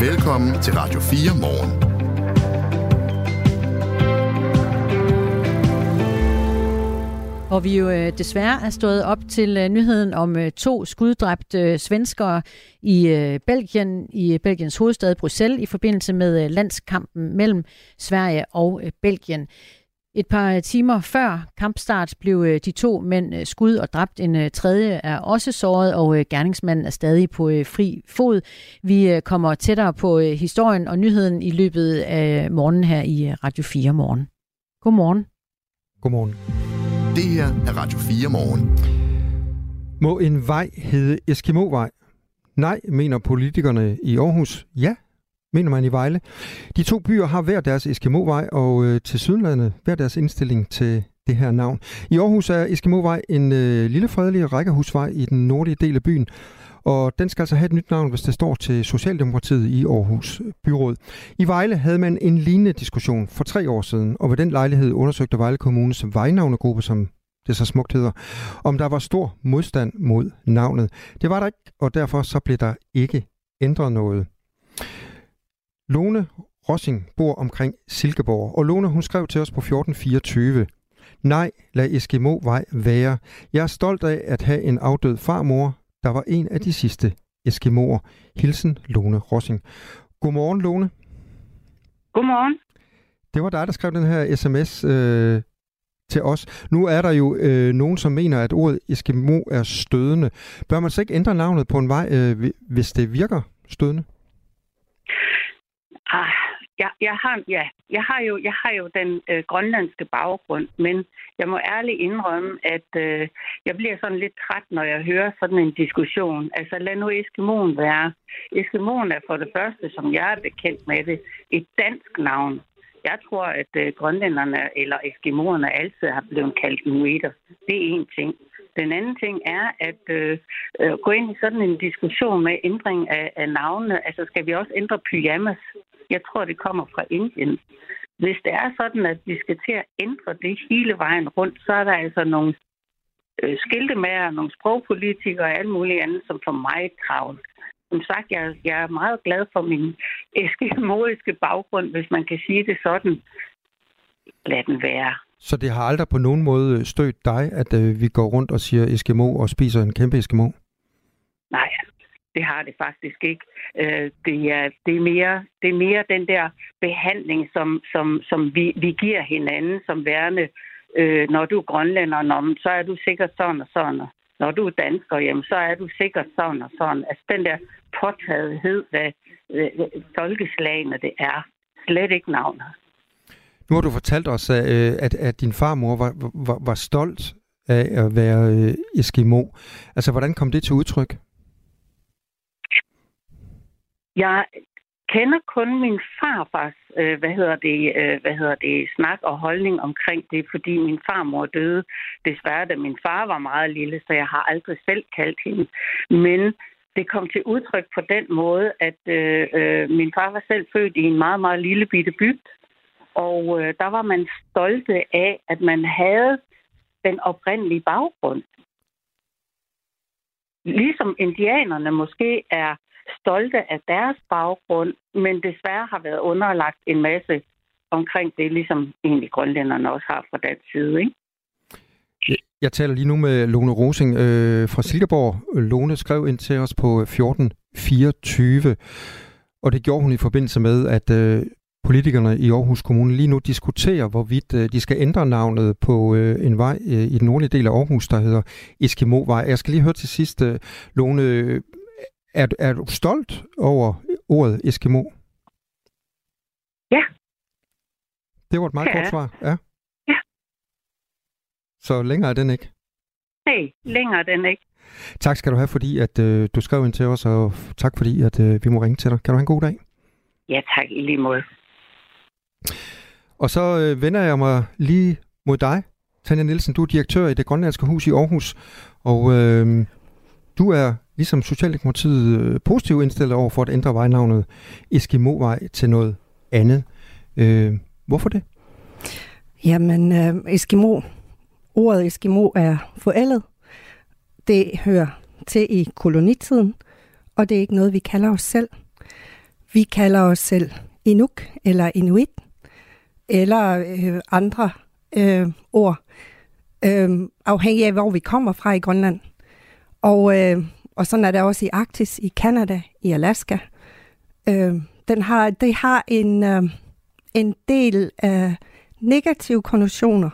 Velkommen til Radio 4 morgen. Hvor vi jo øh, desværre er stået op til øh, nyheden om øh, to skuddræbte øh, svenskere i øh, Belgien, i øh, Belgiens hovedstad Bruxelles, i forbindelse med landskampen mellem Sverige og Belgien. Et par timer før kampstart blev øh, de to mænd øh, skud og dræbt. En øh, tredje er også såret, og øh, gerningsmanden er stadig på øh, fri fod. Vi øh, kommer tættere på øh, historien og nyheden i løbet af morgenen her i øh, Radio 4 morgen. Godmorgen. Godmorgen. Det her er Radio 4 morgen. Må en vej hedde Eskimovej? Nej, mener politikerne i Aarhus. Ja, mener man i Vejle. De to byer har hver deres Eskimovej, og øh, til Sydlandet hver deres indstilling til det her navn. I Aarhus er Eskimovej en øh, lille fredelig rækkehusvej i den nordlige del af byen, og den skal altså have et nyt navn, hvis det står til Socialdemokratiet i Aarhus Byråd. I Vejle havde man en lignende diskussion for tre år siden, og ved den lejlighed undersøgte Vejle Kommunes vejnavnegruppe, som det så smukt hedder, om der var stor modstand mod navnet. Det var der ikke, og derfor så blev der ikke ændret noget. Lone Rossing bor omkring Silkeborg, og Lone hun skrev til os på 1424. Nej, lad Eskimo-vej være. Jeg er stolt af at have en afdød farmor, der var en af de sidste Eskimoer. Hilsen Lone Rossing. Godmorgen, Lone. Godmorgen. Det var dig, der skrev den her sms øh, til os. Nu er der jo øh, nogen, som mener, at ordet Eskimo er stødende. Bør man så ikke ændre navnet på en vej, øh, hvis det virker stødende? Ah, jeg, jeg, har, ja, jeg, har jo, jeg har jo den øh, grønlandske baggrund, men jeg må ærligt indrømme, at øh, jeg bliver sådan lidt træt, når jeg hører sådan en diskussion. Altså lad nu Eskimoen være. Eskimoen er for det første, som jeg er bekendt med det, et dansk navn. Jeg tror, at øh, grønlænderne eller eskimoerne altid har blevet kaldt inuiter. Det er en ting. Den anden ting er at øh, øh, gå ind i sådan en diskussion med ændring af, af navnene. Altså skal vi også ændre pyjamas? Jeg tror, det kommer fra Indien. Hvis det er sådan, at vi skal til at ændre det hele vejen rundt, så er der altså nogle øh, skiltemager, nogle sprogpolitikere og alt muligt andet, som får mig travlt. Som sagt, jeg, jeg er meget glad for min eskimoiske baggrund, hvis man kan sige det sådan. Lad den være. Så det har aldrig på nogen måde stødt dig, at øh, vi går rundt og siger Eskimo og spiser en kæmpe Eskimo? Det har det faktisk ikke. Øh, det, er, det, er mere, det er mere den der behandling, som, som, som vi, vi giver hinanden som værende. Øh, når du er grønlænder, når, så er du sikkert sådan og sådan. Når du er dansker, jamen, så er du sikkert sådan og sådan. Altså den der påtagethed, hvad, øh, folkeslagene det er, slet ikke navnet. Nu har du fortalt os, at, øh, at din farmor var, var, var stolt af at være øh, Eskimo. Altså, hvordan kom det til udtryk? Jeg kender kun min farfars, øh, hvad hedder det, øh, hvad hedder det, snak og holdning omkring det, fordi min farmor døde desværre, da min far var meget lille, så jeg har aldrig selv kaldt hende. Men det kom til udtryk på den måde, at øh, øh, min far var selv født i en meget, meget lille bitte bygd, og øh, der var man stolte af, at man havde den oprindelige baggrund. Ligesom indianerne måske er stolte af deres baggrund, men desværre har været underlagt en masse omkring det, ligesom egentlig grønlænderne også har fra den side. Ikke? Jeg, jeg taler lige nu med Lone Rosing øh, fra Silkeborg. Lone skrev ind til os på øh, 1424, og det gjorde hun i forbindelse med, at øh, politikerne i Aarhus Kommune lige nu diskuterer, hvorvidt øh, de skal ændre navnet på øh, en vej øh, i den nordlige del af Aarhus, der hedder Eskimo-vej. Jeg skal lige høre til sidst, øh, Lone, er, er du stolt over ordet Eskimo? Ja. Det var et meget Ja. kort svar. Ja. Ja. Så længere er den ikke. Nej, længere er den ikke. Tak skal du have, fordi at øh, du skrev ind til os, og tak fordi at øh, vi må ringe til dig. Kan du have en god dag? Ja, tak i lige måde. Og så øh, vender jeg mig lige mod dig, Tanja Nielsen. Du er direktør i det grønlandske hus i Aarhus, og øh, du er ligesom Socialdemokratiet øh, positivt indstillet over for at ændre vejnavnet Eskimo-vej til noget andet. Øh, hvorfor det? Jamen, øh, Eskimo, ordet Eskimo er forældet. Det hører til i kolonitiden, og det er ikke noget, vi kalder os selv. vi kalder os selv Inuk eller Inuit, eller øh, andre øh, ord, øh, afhængig af, hvor vi kommer fra i Grønland. Og, øh, og sådan er det også i Arktis, i Kanada, i Alaska. Øh, den har, det har en, øh, en del øh, negative konnotationer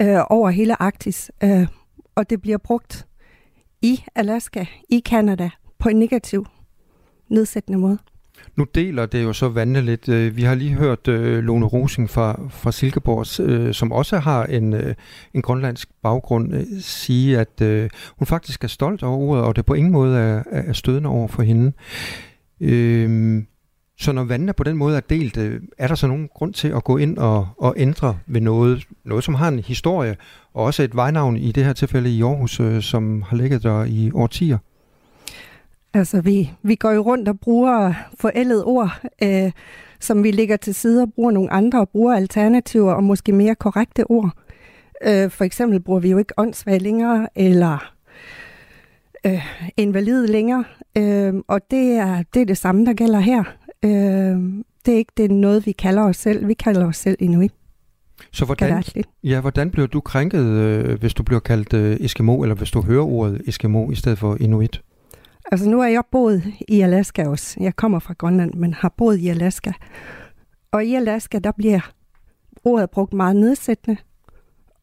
øh, over hele Arktis, øh, og det bliver brugt i Alaska, i Kanada, på en negativ, nedsættende måde. Nu deler det jo så vandene lidt. Øh, vi har lige hørt øh, Lone Rosing fra, fra Silkeborg, øh, som også har en, en grønlandsk baggrund, sige, at hun faktisk er stolt over ordet, og det på ingen måde er, er stødende over for hende. Uh, så når vandene på den måde er delt, er der så nogen grund til at gå ind og, og ændre ved noget, noget som har en historie, og også et vejnavn i det her tilfælde i Aarhus, som har ligget der i årtier? Altså, vi, vi går jo rundt og bruger forældede ord, øh, som vi lægger til side og bruger nogle andre og bruger alternativer og måske mere korrekte ord. Øh, for eksempel bruger vi jo ikke åndssvag længere, eller øh, invalid længere. Øh, og det er, det er det samme, der gælder her. Øh, det er ikke det er noget, vi kalder os selv. Vi kalder os selv inuit. Så hvordan, ja, hvordan bliver du krænket, øh, hvis du bliver kaldt øh, Eskimo, eller hvis du hører ordet Eskimo i stedet for Inuit? Altså nu er jeg boet i Alaska også. Jeg kommer fra Grønland, men har boet i Alaska. Og i Alaska, der bliver ordet brugt meget nedsættende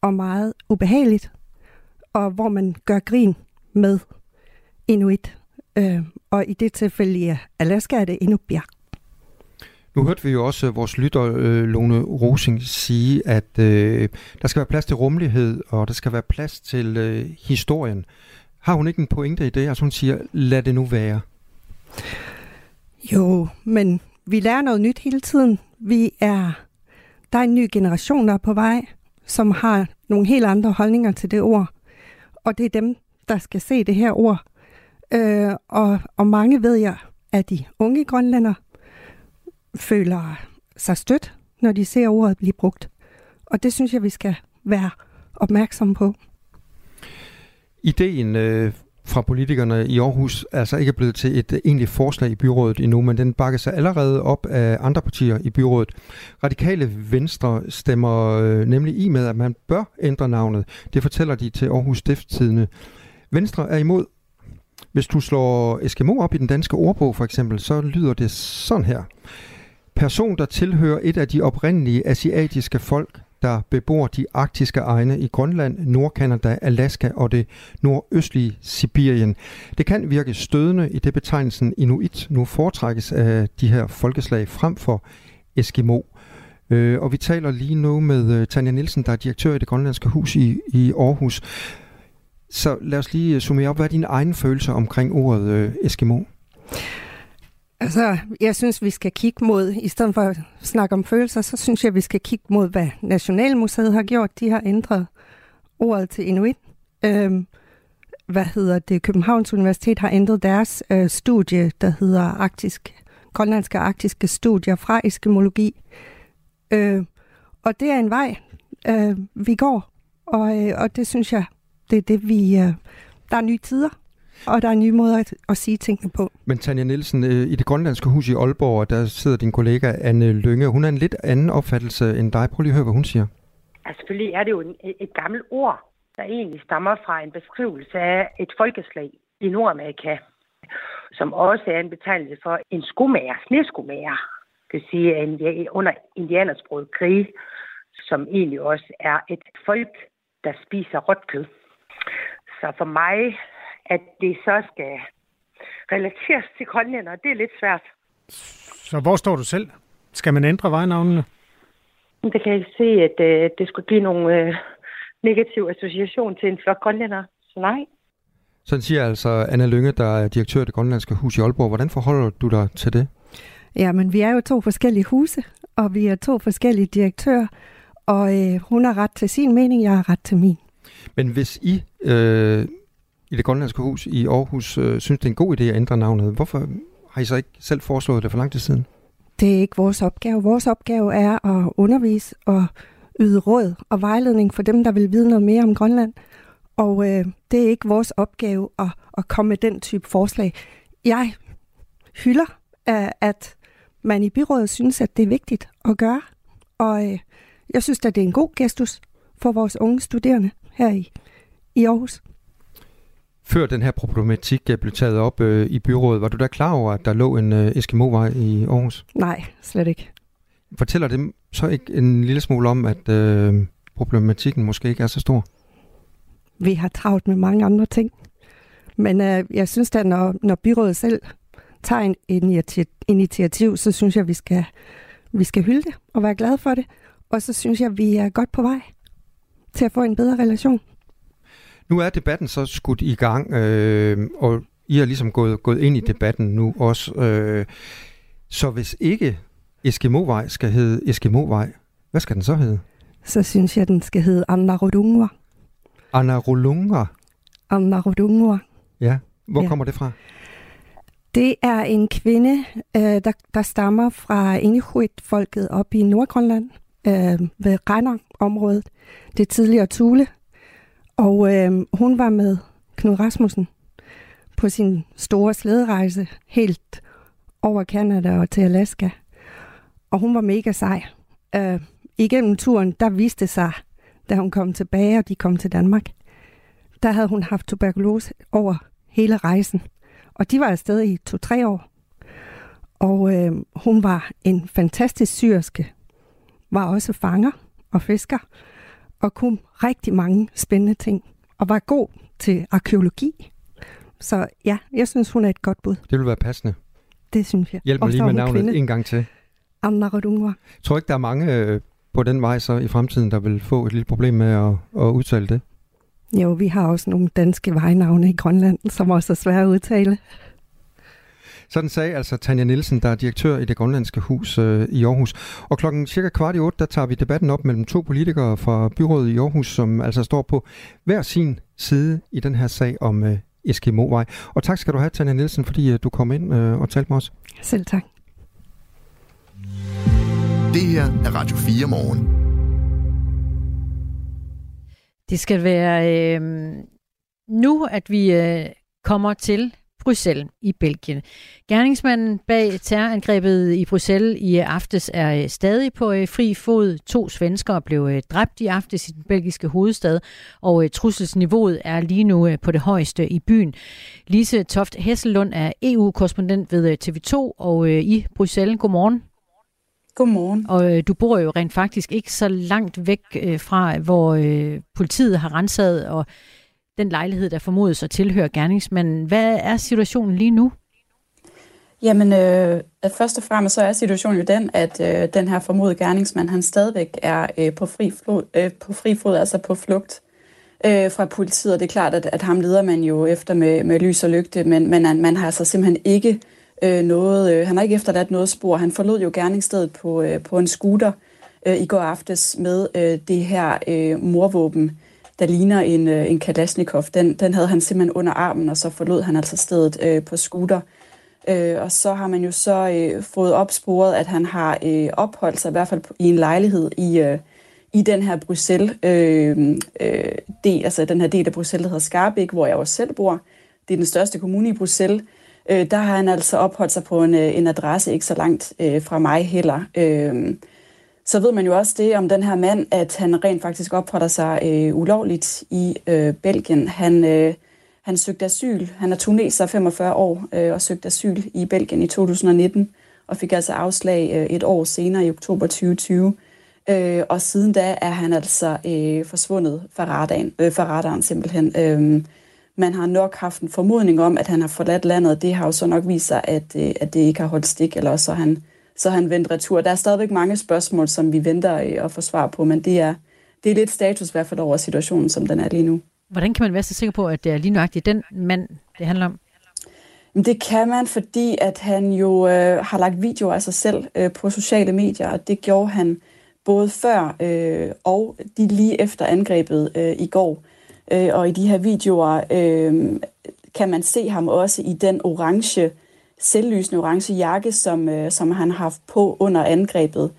og meget ubehageligt, og hvor man gør grin med inuit. Øh, og i det tilfælde i Alaska er det endnu bjerg. Nu hørte vi jo også øh, vores lytter, øh, Lone Rosing, sige, at øh, der skal være plads til rummelighed, og der skal være plads til øh, historien. Har hun ikke en pointe i det? Altså hun siger, lad det nu være. Jo, men vi lærer noget nyt hele tiden. Vi er, der er en ny generation, der er på vej, som har nogle helt andre holdninger til det ord. Og det er dem, der skal se det her ord. Øh, og, og mange ved jeg, at de unge grønlænder føler sig stødt, når de ser ordet blive brugt. Og det synes jeg, vi skal være opmærksomme på. Ideen øh, fra politikerne i Aarhus er altså ikke blevet til et øh, egentligt forslag i byrådet endnu, men den bakker sig allerede op af andre partier i byrådet. Radikale Venstre stemmer øh, nemlig i med, at man bør ændre navnet. Det fortæller de til Aarhus Stifttidene. Venstre er imod. Hvis du slår Eskimo op i den danske ordbog for eksempel, så lyder det sådan her. Person, der tilhører et af de oprindelige asiatiske folk, der bebor de arktiske egne i Grønland, Nordkanada, Alaska og det nordøstlige Sibirien. Det kan virke stødende i det betegnelsen inuit nu foretrækkes af de her folkeslag frem for Eskimo. Øh, og vi taler lige nu med øh, Tanja Nielsen, der er direktør i det grønlandske hus i, i Aarhus. Så lad os lige summere op. Hvad er dine egne følelser omkring ordet øh, Eskimo? Altså, jeg synes, vi skal kigge mod, i stedet for at snakke om følelser, så synes jeg, vi skal kigge mod, hvad Nationalmuseet har gjort. De har ændret ordet til Inuit. Øhm, hvad hedder det? Københavns Universitet har ændret deres øh, studie, der hedder arktisk, grønlandske arktiske studier fra eskimologi. Øh, og det er en vej, øh, vi går, og, øh, og det synes jeg, det er det, vi... Øh, der er nye tider, og der er nye måder at, at sige tingene på. Men Tanja Nielsen, øh, i det grønlandske hus i Aalborg, der sidder din kollega Anne Lønge. Hun har en lidt anden opfattelse end dig. Prøv lige at høre, hvad hun siger. Altså, selvfølgelig er det jo en, et gammelt ord, der egentlig stammer fra en beskrivelse af et folkeslag i Nordamerika, som også er en betegnelse for en skomager, sneskomager. Det vil sige, en, under indianersproget krig, som egentlig også er et folk, der spiser råt kød. Så for mig at det så skal relateres til grønlænder, det er lidt svært. Så hvor står du selv? Skal man ændre vejnavnene? Det kan jeg se, at øh, det skulle give nogle øh, negative association til en flok grønlænder. Så nej. Sådan siger altså Anna Lynge, der er direktør i det grønlandske hus i Aalborg. Hvordan forholder du dig til det? Ja, men vi er jo to forskellige huse, og vi er to forskellige direktører, og øh, hun har ret til sin mening, jeg har ret til min. Men hvis I øh, i det grønlandske hus i Aarhus øh, synes, det er en god idé at ændre navnet. Hvorfor har I så ikke selv foreslået det for lang tid siden? Det er ikke vores opgave. Vores opgave er at undervise og yde råd og vejledning for dem, der vil vide noget mere om Grønland. Og øh, det er ikke vores opgave at, at komme med den type forslag. Jeg hylder øh, at man i byrådet synes, at det er vigtigt at gøre. Og øh, jeg synes, at det er en god gestus for vores unge studerende her i, i Aarhus. Før den her problematik blev taget op øh, i byrådet, var du da klar over, at der lå en øh, Eskimo-vej i Aarhus? Nej, slet ikke. Fortæller det så ikke en lille smule om, at øh, problematikken måske ikke er så stor? Vi har travlt med mange andre ting. Men øh, jeg synes at når, når byrådet selv tager en initiativ, så synes jeg, vi skal, vi skal hylde det og være glade for det. Og så synes jeg, vi er godt på vej til at få en bedre relation. Nu er debatten så skudt i gang, øh, og I har ligesom gået, gået ind i debatten nu også. Øh, så hvis ikke Eskimovej skal hedde Eskimovej, hvad skal den så hedde? Så synes jeg, den skal hedde Anna Rodungwa. Anna Rodungwa? Anna Rodungwa. Ja, hvor ja. kommer det fra? Det er en kvinde, øh, der, der stammer fra Inuit-folket op i Nordgrønland øh, ved Renner-området. Det er tidligere Tule. Og øh, hun var med Knud Rasmussen på sin store slæderejse helt over Kanada og til Alaska. Og hun var mega sej. Øh, igennem turen, der viste sig, da hun kom tilbage, og de kom til Danmark, der havde hun haft tuberkulose over hele rejsen. Og de var afsted i to-tre år. Og øh, hun var en fantastisk syrske, var også fanger og fisker, og kunne rigtig mange spændende ting, og var god til arkeologi. Så ja, jeg synes, hun er et godt bud. Det vil være passende. Det synes jeg. Hjælp mig lige med navnet kvinde. en gang til. Anna Rodungwa. Jeg tror ikke, der er mange øh, på den vej så i fremtiden, der vil få et lille problem med at, at udtale det. Jo, vi har også nogle danske vejnavne i Grønland, som også er svære at udtale. Sådan sagde altså Tanja Nielsen, der er direktør i det grønlandske hus øh, i Aarhus. Og klokken cirka kvart i otte, der tager vi debatten op mellem to politikere fra byrådet i Aarhus, som altså står på hver sin side i den her sag om øh, Eskimovej. Og tak skal du have, Tanja Nielsen, fordi øh, du kom ind øh, og talte med os. Selv tak. Det her er Radio 4 morgen. Det skal være øh, nu, at vi øh, kommer til Bruxelles i Belgien. Gerningsmanden bag terrorangrebet i Bruxelles i aftes er øh, stadig på øh, fri fod. To svenskere blev øh, dræbt i aftes i den belgiske hovedstad, og trusselsniveauet er lige nu på det højeste i byen. Lise Toft Hesselund er EU-korrespondent ved TV2 og i Bruxelles. Godmorgen. Godmorgen. Og du bor jo rent faktisk ikke så langt væk fra, hvor politiet har renset og den lejlighed, der formodes at tilhøre gerningsmanden. Hvad er situationen lige nu? Jamen, øh, først og fremmest så er situationen jo den, at øh, den her formodede gerningsmand, han stadigvæk er øh, på, fri flod, øh, på fri fod, altså på flugt øh, fra politiet. Og det er klart, at, at ham leder man jo efter med, med lys og lygte, men, men man har altså simpelthen ikke øh, noget, øh, han har ikke efterladt noget spor. Han forlod jo gerningsstedet på, øh, på en scooter øh, i går aftes med øh, det her øh, morvåben der ligner en, øh, en Kalashnikov. Den, den havde han simpelthen under armen, og så forlod han altså stedet øh, på scooter. Øh, og så har man jo så øh, fået opsporet, at han har øh, opholdt sig i hvert fald i en lejlighed i, øh, i den her Bruxelles øh, øh, del, altså den her del af Bruxelles, der hedder Skarbæk, hvor jeg også selv bor. Det er den største kommune i Bruxelles. Øh, der har han altså opholdt sig på en, øh, en adresse ikke så langt øh, fra mig heller. Øh, så ved man jo også det om den her mand, at han rent faktisk opholder sig øh, ulovligt i øh, Belgien. Han, øh, han søgte asyl. Han er tuneser 45 år øh, og søgte asyl i Belgien i 2019 og fik altså afslag øh, et år senere i oktober 2020. Øh, og siden da er han altså øh, forsvundet fra radaren, øh, fra radaren simpelthen. Øh, man har nok haft en formodning om, at han har forladt landet. Det har jo så nok vist sig, at, øh, at det ikke har holdt stik, eller så han så han vendt retur. Der er stadigvæk mange spørgsmål, som vi venter øh, at få svar på, men det er, det er lidt status i hvert fald over situationen, som den er lige nu. Hvordan kan man være så sikker på, at det er lige nøjagtigt den mand, det handler om? Det kan man, fordi at han jo øh, har lagt videoer af sig selv øh, på sociale medier, og det gjorde han både før øh, og de lige efter angrebet øh, i går. Øh, og i de her videoer øh, kan man se ham også i den orange selvlysende orange jakke, som, øh, som han har haft på under angrebet.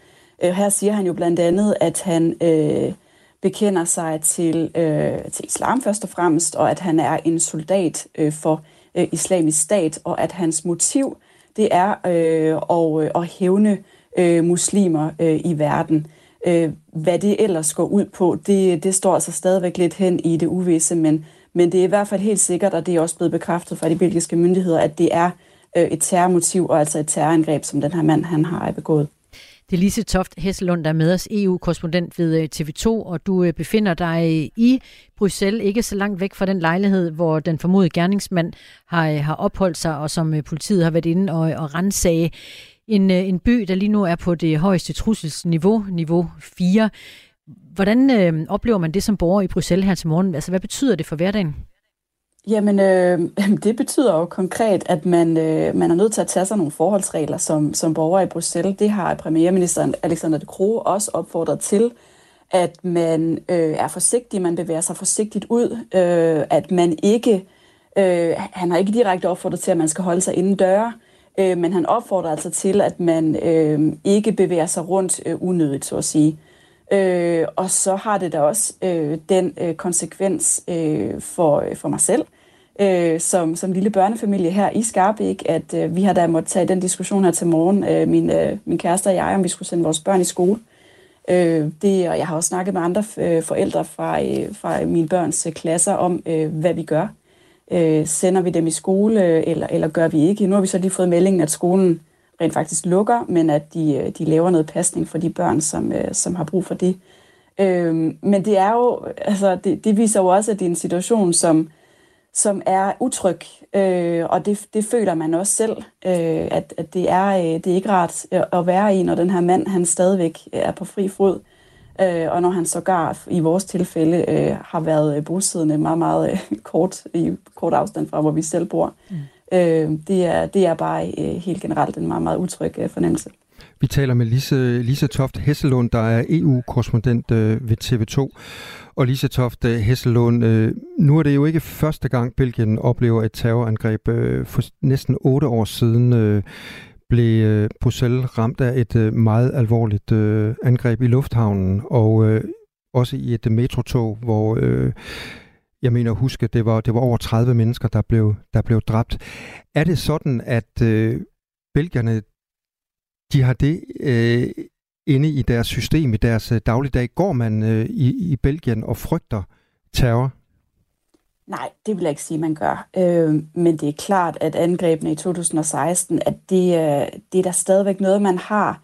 Øh, her siger han jo blandt andet, at han øh, bekender sig til, øh, til islam først og fremmest, og at han er en soldat øh, for øh, islamisk stat, og at hans motiv det er øh, og, øh, at hævne øh, muslimer øh, i verden. Øh, hvad det ellers går ud på, det, det står altså stadigvæk lidt hen i det uvisse, men, men det er i hvert fald helt sikkert, og det er også blevet bekræftet fra de belgiske myndigheder, at det er øh, et terrormotiv og altså et terrorangreb, som den her mand han har begået. Det er Lise Toft Hesselund, der er med os, EU-korrespondent ved øh, TV2, og du øh, befinder dig øh, i Bruxelles, ikke så langt væk fra den lejlighed, hvor den formodede gerningsmand har, har opholdt sig, og som politiet har været inde og, og rensage. En, en by, der lige nu er på det højeste trusselsniveau, niveau 4. Hvordan øh, oplever man det som borger i Bruxelles her til morgen? Altså, hvad betyder det for hverdagen? Jamen, øh, det betyder jo konkret, at man, øh, man er nødt til at tage sig nogle forholdsregler som, som borger i Bruxelles. Det har premierministeren Alexander de Croo også opfordret til, at man øh, er forsigtig, man bevæger sig forsigtigt ud, øh, at man ikke, øh, han har ikke direkte opfordret til, at man skal holde sig inden døre, øh, men han opfordrer altså til, at man øh, ikke bevæger sig rundt øh, unødigt, så at sige. Øh, og så har det da også øh, den øh, konsekvens øh, for, øh, for mig selv, øh, som, som lille børnefamilie her i Skarbæk, at øh, vi har da måttet tage den diskussion her til morgen, øh, min, øh, min kæreste og jeg, om vi skulle sende vores børn i skole. Øh, det, og jeg har også snakket med andre øh, forældre fra, øh, fra mine børns øh, klasser om, øh, hvad vi gør. Øh, sender vi dem i skole, øh, eller, eller gør vi ikke? Nu har vi så lige fået meldingen, at skolen rent faktisk lukker, men at de, øh, de laver noget pasning for de børn, som, øh, som har brug for det. Øh, men det er jo, altså, det, det viser jo også, at det er en situation, som som er utryg, øh, og det, det føler man også selv, øh, at, at det, er, øh, det er ikke rart at være i, når den her mand han stadigvæk er på fri fod, øh, og når han sågar i vores tilfælde øh, har været bosiddende meget, meget øh, kort, i kort afstand fra, hvor vi selv bor. Mm. Øh, det, er, det er bare øh, helt generelt en meget, meget utryg øh, fornemmelse. Vi taler med Lise, Lise Toft Hesselund, der er EU-korrespondent øh, ved TV2. Og Lise Toft øh, Hesselund, øh, nu er det jo ikke første gang, Belgien oplever et terrorangreb. Øh, for næsten otte år siden blev Bruxelles ramt af et meget alvorligt angreb i lufthavnen, og også i et metrotog, hvor jeg mener at huske, det var, det var over 30 mennesker, der blev, der blev dræbt. Er det sådan, at øh, belgierne de har det øh, inde i deres system, i deres øh, dagligdag. Går man øh, i, i Belgien og frygter terror? Nej, det vil jeg ikke sige, man gør. Øh, men det er klart, at angrebene i 2016, at det, øh, det er der stadigvæk noget, man har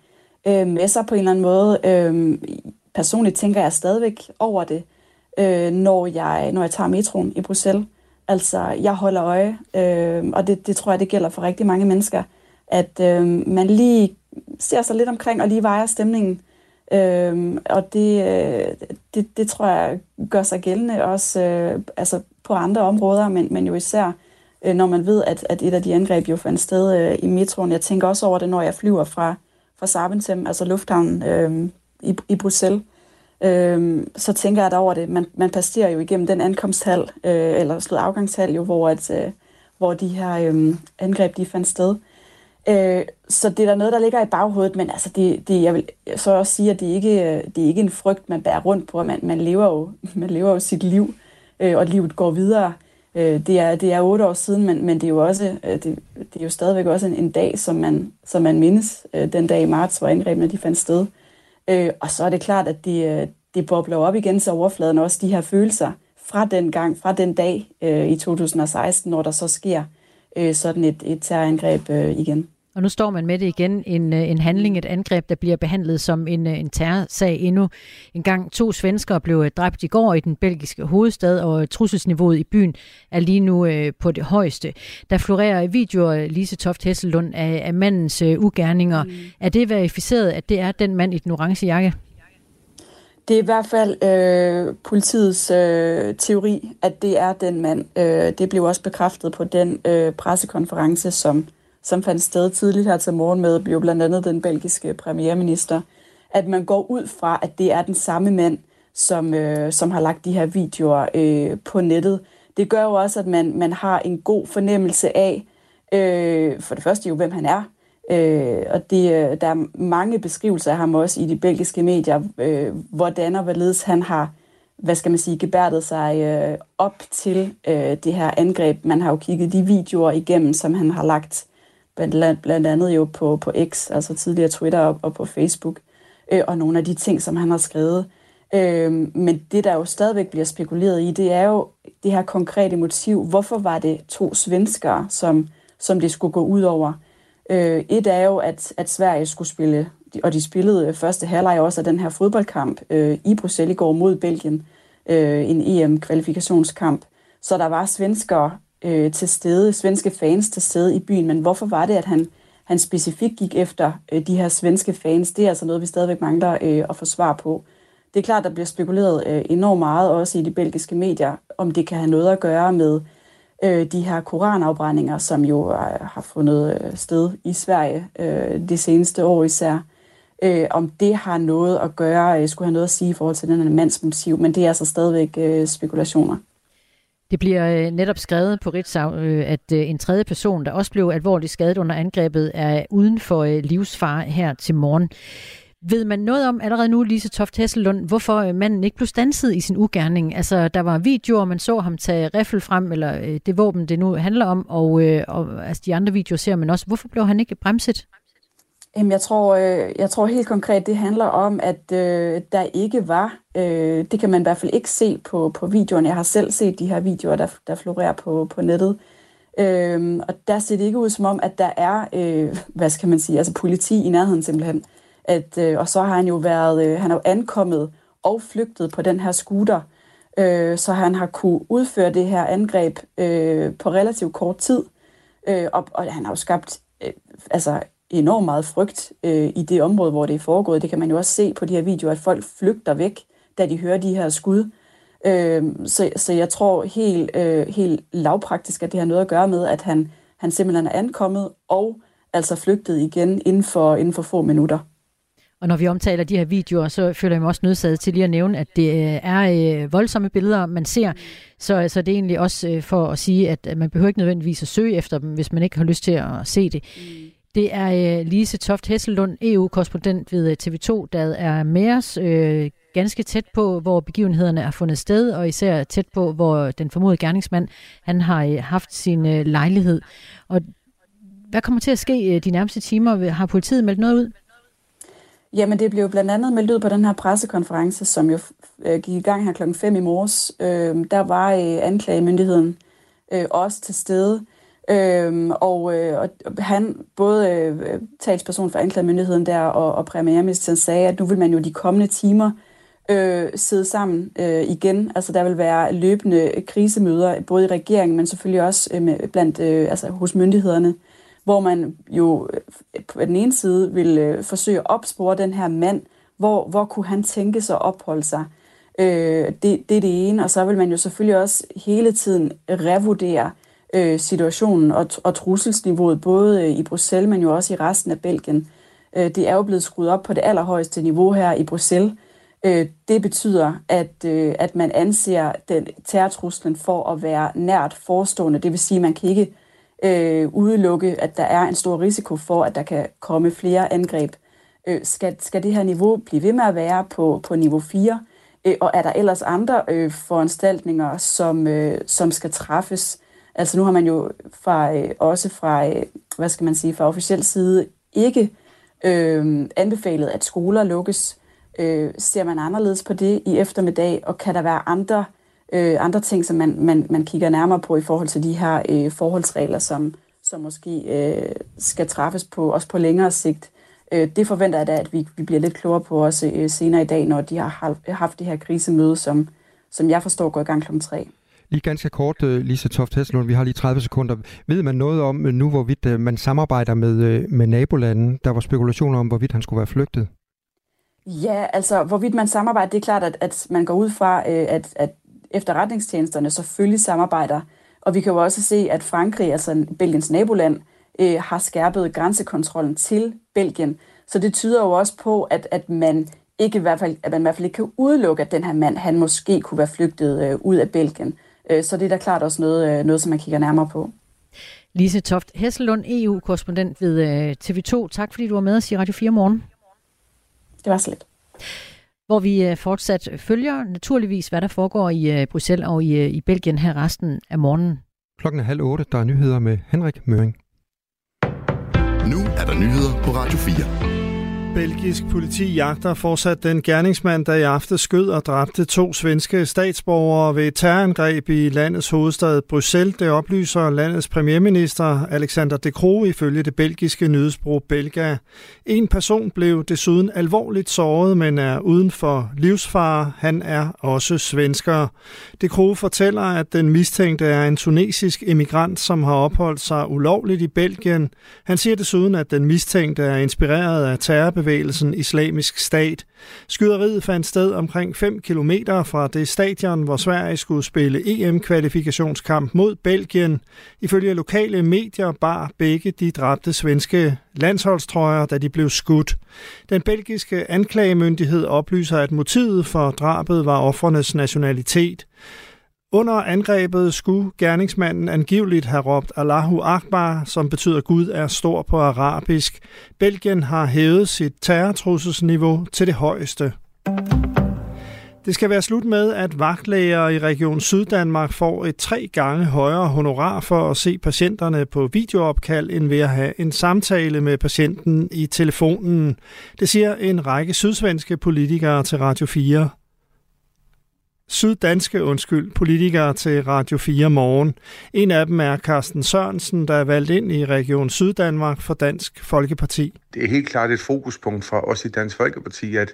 øh, med sig på en eller anden måde. Øh, personligt tænker jeg stadigvæk over det, øh, når, jeg, når jeg tager metroen i Bruxelles. Altså, jeg holder øje, øh, og det, det tror jeg, det gælder for rigtig mange mennesker, at øh, man lige ser sig lidt omkring og lige vejer stemningen. Øhm, og det, øh, det, det tror jeg gør sig gældende også øh, altså på andre områder, men, men jo især øh, når man ved, at, at et af de angreb jo fandt sted øh, i metroen. Jeg tænker også over det, når jeg flyver fra, fra Saventem, altså lufthavnen øh, i, i Bruxelles. Øh, så tænker jeg da over det. Man, man passerer jo igennem den ankomsthal, øh, eller slået afgangshal, jo, hvor, at, øh, hvor de her øh, angreb de fandt sted. Øh, så det er der noget, der ligger i baghovedet, men altså det, det, jeg vil så også sige, at det ikke øh, det er ikke en frygt, man bærer rundt på. Man, man, lever, jo, man lever jo sit liv, øh, og livet går videre. Øh, det, er, det er otte år siden, men, men det er jo også øh, det, det er jo stadigvæk også en, en dag, som man, som man mindes øh, den dag i marts, hvor angrebene de fandt sted. Øh, og så er det klart, at det, øh, det bobler op igen til overfladen, også de her følelser fra den gang, fra den dag øh, i 2016, når der så sker øh, sådan et, et terrorangreb øh, igen. Og nu står man med det igen, en, øh, en handling, et angreb, der bliver behandlet som en, øh, en terrorsag endnu. En gang to svenskere blev øh, dræbt i går i den belgiske hovedstad, og trusselsniveauet i byen er lige nu øh, på det højeste. Der florerer videoer, Lise Toft Hesselund, af, af mandens øh, ugerninger. Mm. Er det verificeret, at det er den mand i den orange jakke? Det er i hvert fald øh, politiets øh, teori, at det er den mand. Øh, det blev også bekræftet på den øh, pressekonference, som som fandt sted tidligt her til morgen med, jo blandt andet den belgiske premierminister, at man går ud fra, at det er den samme mand, som, øh, som har lagt de her videoer øh, på nettet. Det gør jo også, at man, man har en god fornemmelse af, øh, for det første jo, hvem han er, øh, og det, øh, der er mange beskrivelser af ham også i de belgiske medier, øh, hvordan og hvorledes han har, hvad skal man sige, gebærdet sig øh, op til øh, det her angreb. Man har jo kigget de videoer igennem, som han har lagt blandt, blandt andet jo på, på X, altså tidligere Twitter og, og på Facebook, øh, og nogle af de ting, som han har skrevet. Øh, men det, der jo stadigvæk bliver spekuleret i, det er jo det her konkrete motiv. Hvorfor var det to svenskere, som, som det skulle gå ud over? Øh, et er jo, at, at Sverige skulle spille, og de spillede øh, første halvleg også af den her fodboldkamp øh, i Bruxelles i går mod Belgien, øh, en EM-kvalifikationskamp. Så der var svenskere øh, til stede, svenske fans til stede i byen, men hvorfor var det, at han, han specifikt gik efter øh, de her svenske fans? Det er altså noget, vi stadigvæk mangler øh, at få svar på. Det er klart, der bliver spekuleret øh, enormt meget, også i de belgiske medier, om det kan have noget at gøre med øh, de her koranafbrændinger, som jo øh, har fundet øh, sted i Sverige øh, det seneste år især. Øh, om det har noget at gøre, øh, skulle have noget at sige i forhold til den her mands motiv, men det er altså stadigvæk øh, spekulationer. Det bliver øh, netop skrevet på Ritzau, øh, at øh, en tredje person, der også blev alvorligt skadet under angrebet, er uden for livsfare her til morgen. Ved man noget om allerede nu, Lise Toft Hesselund, hvorfor manden ikke blev stanset i sin ugerning? Altså, der var videoer, man så ham tage riffel frem, eller det våben, det nu handler om, og, og altså, de andre videoer ser man også. Hvorfor blev han ikke bremset? Jamen, jeg tror, øh, jeg tror helt konkret, det handler om, at øh, der ikke var, øh, det kan man i hvert fald ikke se på, på videoerne. Jeg har selv set de her videoer, der, der florerer på, på nettet. Øh, og der ser det ikke ud som om, at der er, øh, hvad skal man sige, altså politi i nærheden simpelthen. At, øh, og så har han jo været, øh, han er jo ankommet og flygtet på den her scooter, øh, så han har kunne udføre det her angreb øh, på relativt kort tid. Øh, og, og han har jo skabt øh, altså enormt meget frygt øh, i det område, hvor det er foregået. Det kan man jo også se på de her videoer, at folk flygter væk, da de hører de her skud. Øh, så, så jeg tror helt, øh, helt lavpraktisk, at det har noget at gøre med, at han, han simpelthen er ankommet og altså flygtet igen inden for, inden for få minutter. Og når vi omtaler de her videoer, så føler jeg mig også nødsaget til lige at nævne, at det øh, er øh, voldsomme billeder, man ser. Så altså, det er egentlig også øh, for at sige, at man behøver ikke nødvendigvis at søge efter dem, hvis man ikke har lyst til at se det. Det er øh, Lise Toft Hesselund, EU-korrespondent ved øh, TV2, der er med os øh, ganske tæt på, hvor begivenhederne er fundet sted, og især tæt på, hvor den formodede gerningsmand han har øh, haft sin øh, lejlighed. Og hvad kommer til at ske øh, de nærmeste timer? Har politiet meldt noget ud? Jamen, det blev blandt andet meldt ud på den her pressekonference, som jo øh, gik i gang her klokken 5 i morges. Øh, der var øh, anklagemyndigheden øh, også til stede. Øhm, og, øh, og han, både øh, talsperson for anklagemyndigheden der og, og premierministeren sagde, at nu vil man jo de kommende timer øh, sidde sammen øh, igen. Altså der vil være løbende krisemøder, både i regeringen, men selvfølgelig også øh, med, blandt, øh, altså, hos myndighederne, hvor man jo øh, på den ene side vil øh, forsøge at opspore den her mand, hvor, hvor kunne han tænke sig at opholde sig. Øh, det, det er det ene, og så vil man jo selvfølgelig også hele tiden revurdere, øh, situationen og, og trusselsniveauet, både øh, i Bruxelles, men jo også i resten af Belgien. Øh, det er jo blevet skruet op på det allerhøjeste niveau her i Bruxelles. Øh, det betyder, at, øh, at man anser den terrortruslen for at være nært forestående. Det vil sige, at man kan ikke øh, udelukke, at der er en stor risiko for, at der kan komme flere angreb. Øh, skal, skal det her niveau blive ved med at være på, på niveau 4? Øh, og er der ellers andre øh, foranstaltninger, som, øh, som skal træffes? Altså nu har man jo fra, øh, også fra, øh, hvad skal man sige, fra officiel side ikke øh, anbefalet, at skoler lukkes. Øh, ser man anderledes på det i eftermiddag, og kan der være andre, øh, andre ting, som man, man, man kigger nærmere på i forhold til de her øh, forholdsregler, som, som måske øh, skal træffes på, også på længere sigt. Øh, det forventer jeg da, at vi, vi bliver lidt klogere på også øh, senere i dag, når de har haft det her krisemøde, som, som jeg forstår går i gang kl. 3. Lige ganske kort, øh, Lise Toft Hesselund, vi har lige 30 sekunder. Ved man noget om øh, nu, hvorvidt øh, man samarbejder med, med nabolanden? Der var spekulationer om, hvorvidt han skulle være flygtet. Ja, altså hvorvidt man samarbejder, det er klart, at, at man går ud fra, at, at efterretningstjenesterne selvfølgelig samarbejder. Og vi kan jo også se, at Frankrig, altså Belgiens naboland, har skærpet grænsekontrollen til Belgien. Så det tyder jo også på, at, at man ikke i hvert fald, at man i hvert fald ikke kan udelukke, at den her mand, han måske kunne være flygtet øh, ud af Belgien. Øh, så det er da klart også noget, øh, noget, som man kigger nærmere på. Lise Toft Hesselund, EU-korrespondent ved øh, TV2. Tak fordi du var med os i Radio 4 morgen. Det var slet. Hvor vi fortsat følger naturligvis, hvad der foregår i Bruxelles og i, i Belgien her resten af morgenen. Klokken er halv otte. Der er nyheder med Henrik Møring. er der nyheder på Radio 4. Belgisk politi jagter fortsat den gerningsmand, der i aften skød og dræbte to svenske statsborgere ved et terrorangreb i landets hovedstad Bruxelles. Det oplyser landets premierminister Alexander De Croo ifølge det belgiske nyhedsbrug Belga. En person blev desuden alvorligt såret, men er uden for livsfare. Han er også svensker. De Kroge fortæller, at den mistænkte er en tunesisk emigrant, som har opholdt sig ulovligt i Belgien. Han siger desuden, at den mistænkte er inspireret af terrorbevægelsen Islamisk Stat. Skyderiet fandt sted omkring 5 km fra det stadion, hvor Sverige skulle spille EM-kvalifikationskamp mod Belgien. Ifølge lokale medier bar begge de dræbte svenske landsholdstrøjer, da de blev skudt. Den belgiske anklagemyndighed oplyser, at motivet for drabet var offernes nationalitet. Under angrebet skulle gerningsmanden angiveligt have råbt Allahu Akbar, som betyder Gud er stor på arabisk. Belgien har hævet sit terrortrusselsniveau til det højeste. Det skal være slut med, at vagtlæger i Region Syddanmark får et tre gange højere honorar for at se patienterne på videoopkald, end ved at have en samtale med patienten i telefonen. Det siger en række sydsvenske politikere til Radio 4 syddanske undskyld, politikere til Radio 4 Morgen. En af dem er Carsten Sørensen, der er valgt ind i Region Syddanmark for Dansk Folkeparti. Det er helt klart et fokuspunkt for os i Dansk Folkeparti, at,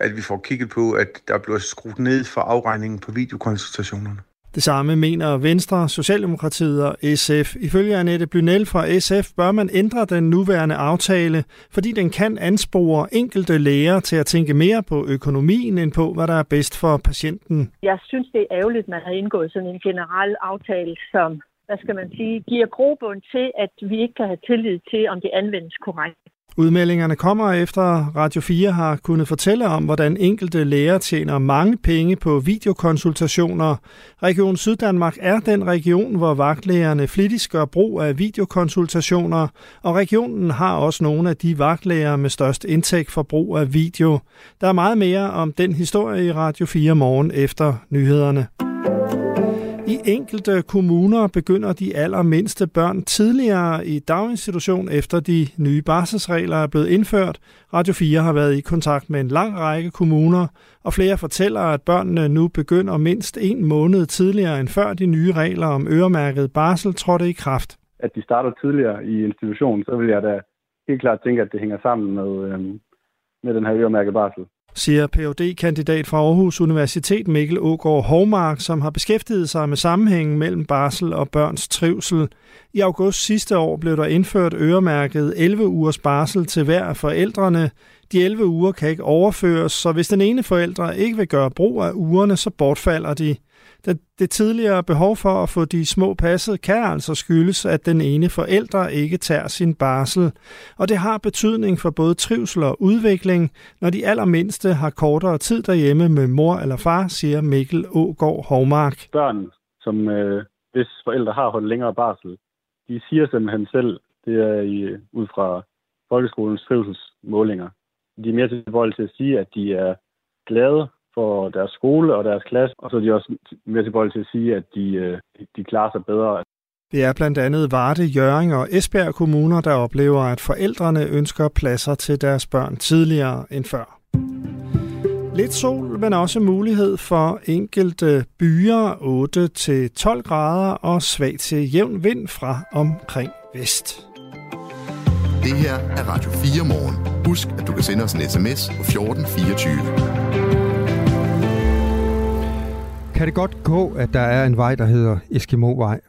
at vi får kigget på, at der bliver skruet ned for afregningen på videokonsultationerne. Det samme mener Venstre, Socialdemokratiet og SF. Ifølge Annette Blynel fra SF bør man ændre den nuværende aftale, fordi den kan anspore enkelte læger til at tænke mere på økonomien end på, hvad der er bedst for patienten. Jeg synes, det er ærgerligt, at man har indgået sådan en generel aftale, som hvad skal man sige, giver grobund til, at vi ikke kan have tillid til, om det anvendes korrekt. Udmeldingerne kommer efter Radio 4 har kunnet fortælle om, hvordan enkelte læger tjener mange penge på videokonsultationer. Region Syddanmark er den region, hvor vagtlægerne flittigt gør brug af videokonsultationer, og regionen har også nogle af de vagtlæger med størst indtægt for brug af video. Der er meget mere om den historie i Radio 4 morgen efter nyhederne. Enkelte kommuner begynder de allermindste børn tidligere i daginstitution efter de nye barselsregler er blevet indført. Radio 4 har været i kontakt med en lang række kommuner, og flere fortæller, at børnene nu begynder mindst en måned tidligere end før de nye regler om øremærket barsel trådte i kraft. At de starter tidligere i institutionen, så vil jeg da helt klart tænke, at det hænger sammen med, øhm, med den her øremærket barsel siger phd kandidat fra Aarhus Universitet Mikkel Ågaard Hovmark, som har beskæftiget sig med sammenhængen mellem barsel og børns trivsel. I august sidste år blev der indført øremærket 11 ugers barsel til hver af forældrene. De 11 uger kan ikke overføres, så hvis den ene forælder ikke vil gøre brug af ugerne, så bortfalder de. Det, det tidligere behov for at få de små passet kan altså skyldes, at den ene forælder ikke tager sin barsel. Og det har betydning for både trivsel og udvikling, når de allermindste har kortere tid derhjemme med mor eller far, siger Mikkel Ågård Hovmark. Børn, som øh, hvis forældre har holdt længere barsel, de siger simpelthen selv, det er i, ud fra folkeskolens trivselsmålinger, de er mere tilbøjelige til at sige, at de er glade for deres skole og deres klasse, og så er de også mere tilbøjelige til at sige, at de, øh, de klarer sig bedre. Det er blandt andet Varde, Jøring og Esbjerg kommuner, der oplever, at forældrene ønsker pladser til deres børn tidligere end før. Lidt sol, men også mulighed for enkelte byer 8-12 grader og svag til jævn vind fra omkring vest. Det her er Radio 4 morgen. Husk, at du kan sende os en sms på 1424. Kan det godt gå, at der er en vej, der hedder Eskimovej?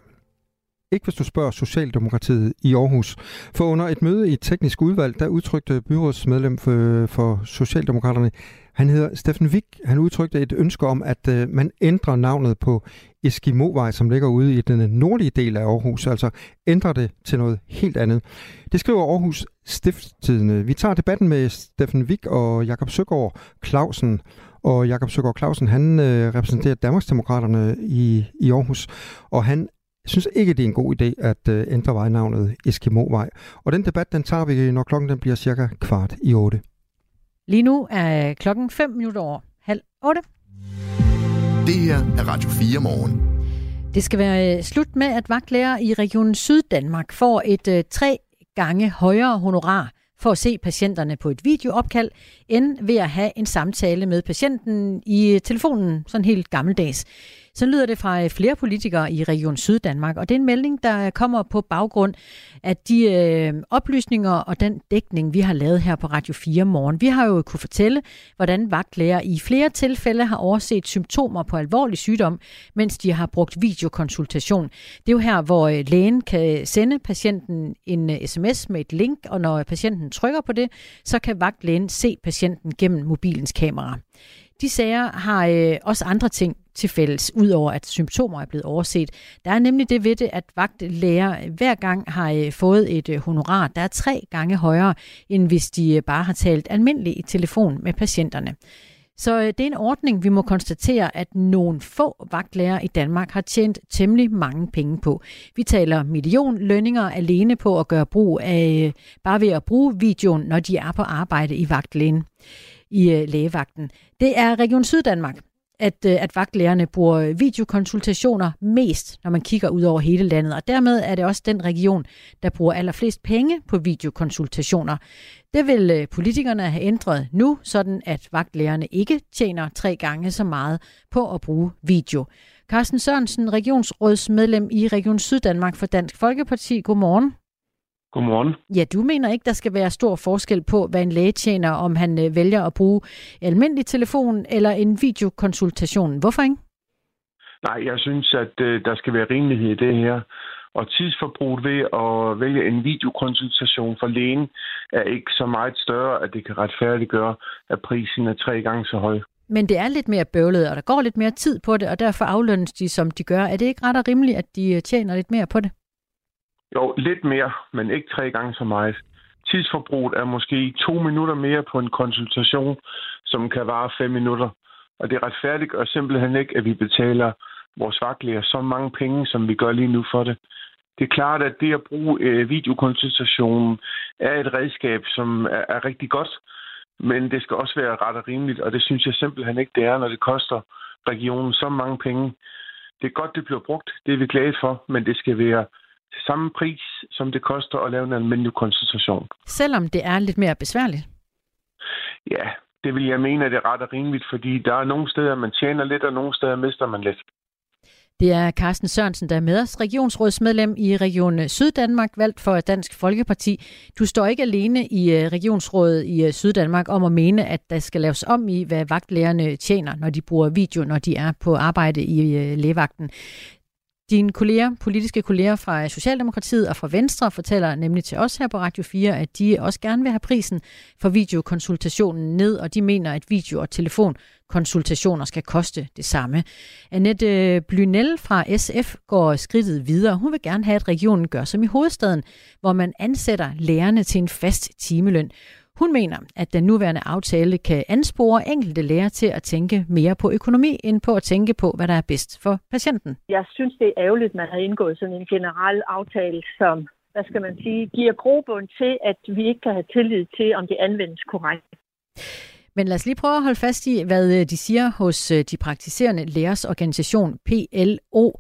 Ikke hvis du spørger Socialdemokratiet i Aarhus. For under et møde i et teknisk udvalg, der udtrykte byrådsmedlem for, for Socialdemokraterne, han hedder Steffen Vik, han udtrykte et ønske om, at øh, man ændrer navnet på Eskimovej, som ligger ude i den øh, nordlige del af Aarhus, altså ændrer det til noget helt andet. Det skriver Aarhus Stifttidende. Vi tager debatten med Steffen Vik og Jakob Søgaard Clausen og Jakob Søgaard Clausen, han øh, repræsenterer Danmarksdemokraterne i, i Aarhus, og han synes ikke, det er en god idé at øh, ændre vejnavnet Eskimovej. Og den debat, den tager vi, når klokken den bliver cirka kvart i otte. Lige nu er klokken 5 minutter over halv otte. Det her er Radio 4 morgen. Det skal være øh, slut med, at vagtlærer i Region Syddanmark får et øh, tre gange højere honorar for at se patienterne på et videoopkald, end ved at have en samtale med patienten i telefonen, sådan helt gammeldags. Så lyder det fra øh, flere politikere i Region Syddanmark, og det er en melding, der kommer på baggrund af de øh, oplysninger og den dækning, vi har lavet her på Radio 4 morgen. Vi har jo kunne fortælle, hvordan vagtlæger i flere tilfælde har overset symptomer på alvorlig sygdom, mens de har brugt videokonsultation. Det er jo her, hvor øh, lægen kan sende patienten en øh, sms med et link, og når patienten trykker på det, så kan vagtlægen se patienten gennem mobilens kamera. De sager har øh, også andre ting til fælles, udover at symptomer er blevet overset. Der er nemlig det ved det, at vagtlæger hver gang har øh, fået et øh, honorar, der er tre gange højere, end hvis de øh, bare har talt almindeligt i telefon med patienterne. Så øh, det er en ordning, vi må konstatere, at nogle få vagtlærer i Danmark har tjent temmelig mange penge på. Vi taler millionlønninger alene på at gøre brug af, øh, bare ved at bruge videoen, når de er på arbejde i vagtlægen i øh, lægevagten. Det er Region Syddanmark, at, øh, at vagtlægerne bruger øh, videokonsultationer mest, når man kigger ud over hele landet. Og dermed er det også den region, der bruger allerflest penge på videokonsultationer. Det vil øh, politikerne have ændret nu, sådan at vagtlægerne ikke tjener tre gange så meget på at bruge video. Carsten Sørensen, regionsrådsmedlem i Region Syddanmark for Dansk Folkeparti. Godmorgen. Godmorgen. Ja, du mener ikke, der skal være stor forskel på, hvad en læge tjener, om han øh, vælger at bruge almindelig telefon eller en videokonsultation. Hvorfor ikke? Nej, jeg synes, at øh, der skal være rimelighed i det her. Og tidsforbruget ved at vælge en videokonsultation for lægen er ikke så meget større, at det kan retfærdiggøre, at prisen er tre gange så høj. Men det er lidt mere bøvlet, og der går lidt mere tid på det, og derfor aflønnes de, som de gør. Er det ikke ret og rimeligt, at de øh, tjener lidt mere på det? Jo, lidt mere, men ikke tre gange så meget. Tidsforbruget er måske to minutter mere på en konsultation, som kan vare fem minutter. Og det retfærdiggør simpelthen ikke, at vi betaler vores vagtlæger så mange penge, som vi gør lige nu for det. Det er klart, at det at bruge øh, videokonsultationen er et redskab, som er, er rigtig godt, men det skal også være ret og rimeligt, og det synes jeg simpelthen ikke, det er, når det koster regionen så mange penge. Det er godt, det bliver brugt, det er vi glade for, men det skal være til samme pris, som det koster at lave en almindelig konsultation. Selvom det er lidt mere besværligt? Ja, det vil jeg mene, at det er ret og rimeligt, fordi der er nogle steder, man tjener lidt, og nogle steder mister man lidt. Det er Carsten Sørensen, der er med os, regionsrådsmedlem i Region Syddanmark, valgt for Dansk Folkeparti. Du står ikke alene i øh, regionsrådet i øh, Syddanmark om at mene, at der skal laves om i, hvad vagtlægerne tjener, når de bruger video, når de er på arbejde i øh, lægevagten. Dine kolleger, politiske kolleger fra Socialdemokratiet og fra Venstre fortæller nemlig til os her på Radio 4, at de også gerne vil have prisen for videokonsultationen ned, og de mener, at video- og telefonkonsultationer skal koste det samme. Annette Blynel fra SF går skridtet videre. Hun vil gerne have, at regionen gør som i hovedstaden, hvor man ansætter lærerne til en fast timeløn. Hun mener, at den nuværende aftale kan anspore enkelte læger til at tænke mere på økonomi, end på at tænke på, hvad der er bedst for patienten. Jeg synes, det er ærgerligt, at man har indgået sådan en generel aftale, som hvad skal man sige, giver grobund til, at vi ikke kan have tillid til, om det anvendes korrekt. Men lad os lige prøve at holde fast i, hvad øh, de siger hos øh, de praktiserende lægers organisation PLO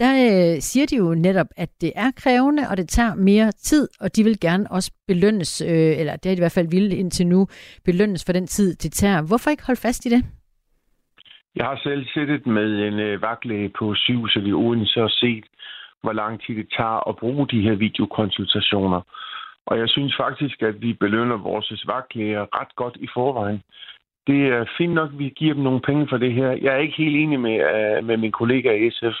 der øh, siger de jo netop, at det er krævende, og det tager mere tid, og de vil gerne også belønnes, øh, eller det har de i hvert fald ville indtil nu, belønnes for den tid, det tager. Hvorfor ikke holde fast i det? Jeg har selv siddet med en øh, vagtlæge på sygehuset i Odense og set, hvor lang tid det tager at bruge de her videokonsultationer. Og jeg synes faktisk, at vi belønner vores vagtlæger ret godt i forvejen. Det er fint nok, at vi giver dem nogle penge for det her. Jeg er ikke helt enig med, uh, med min kollega i SF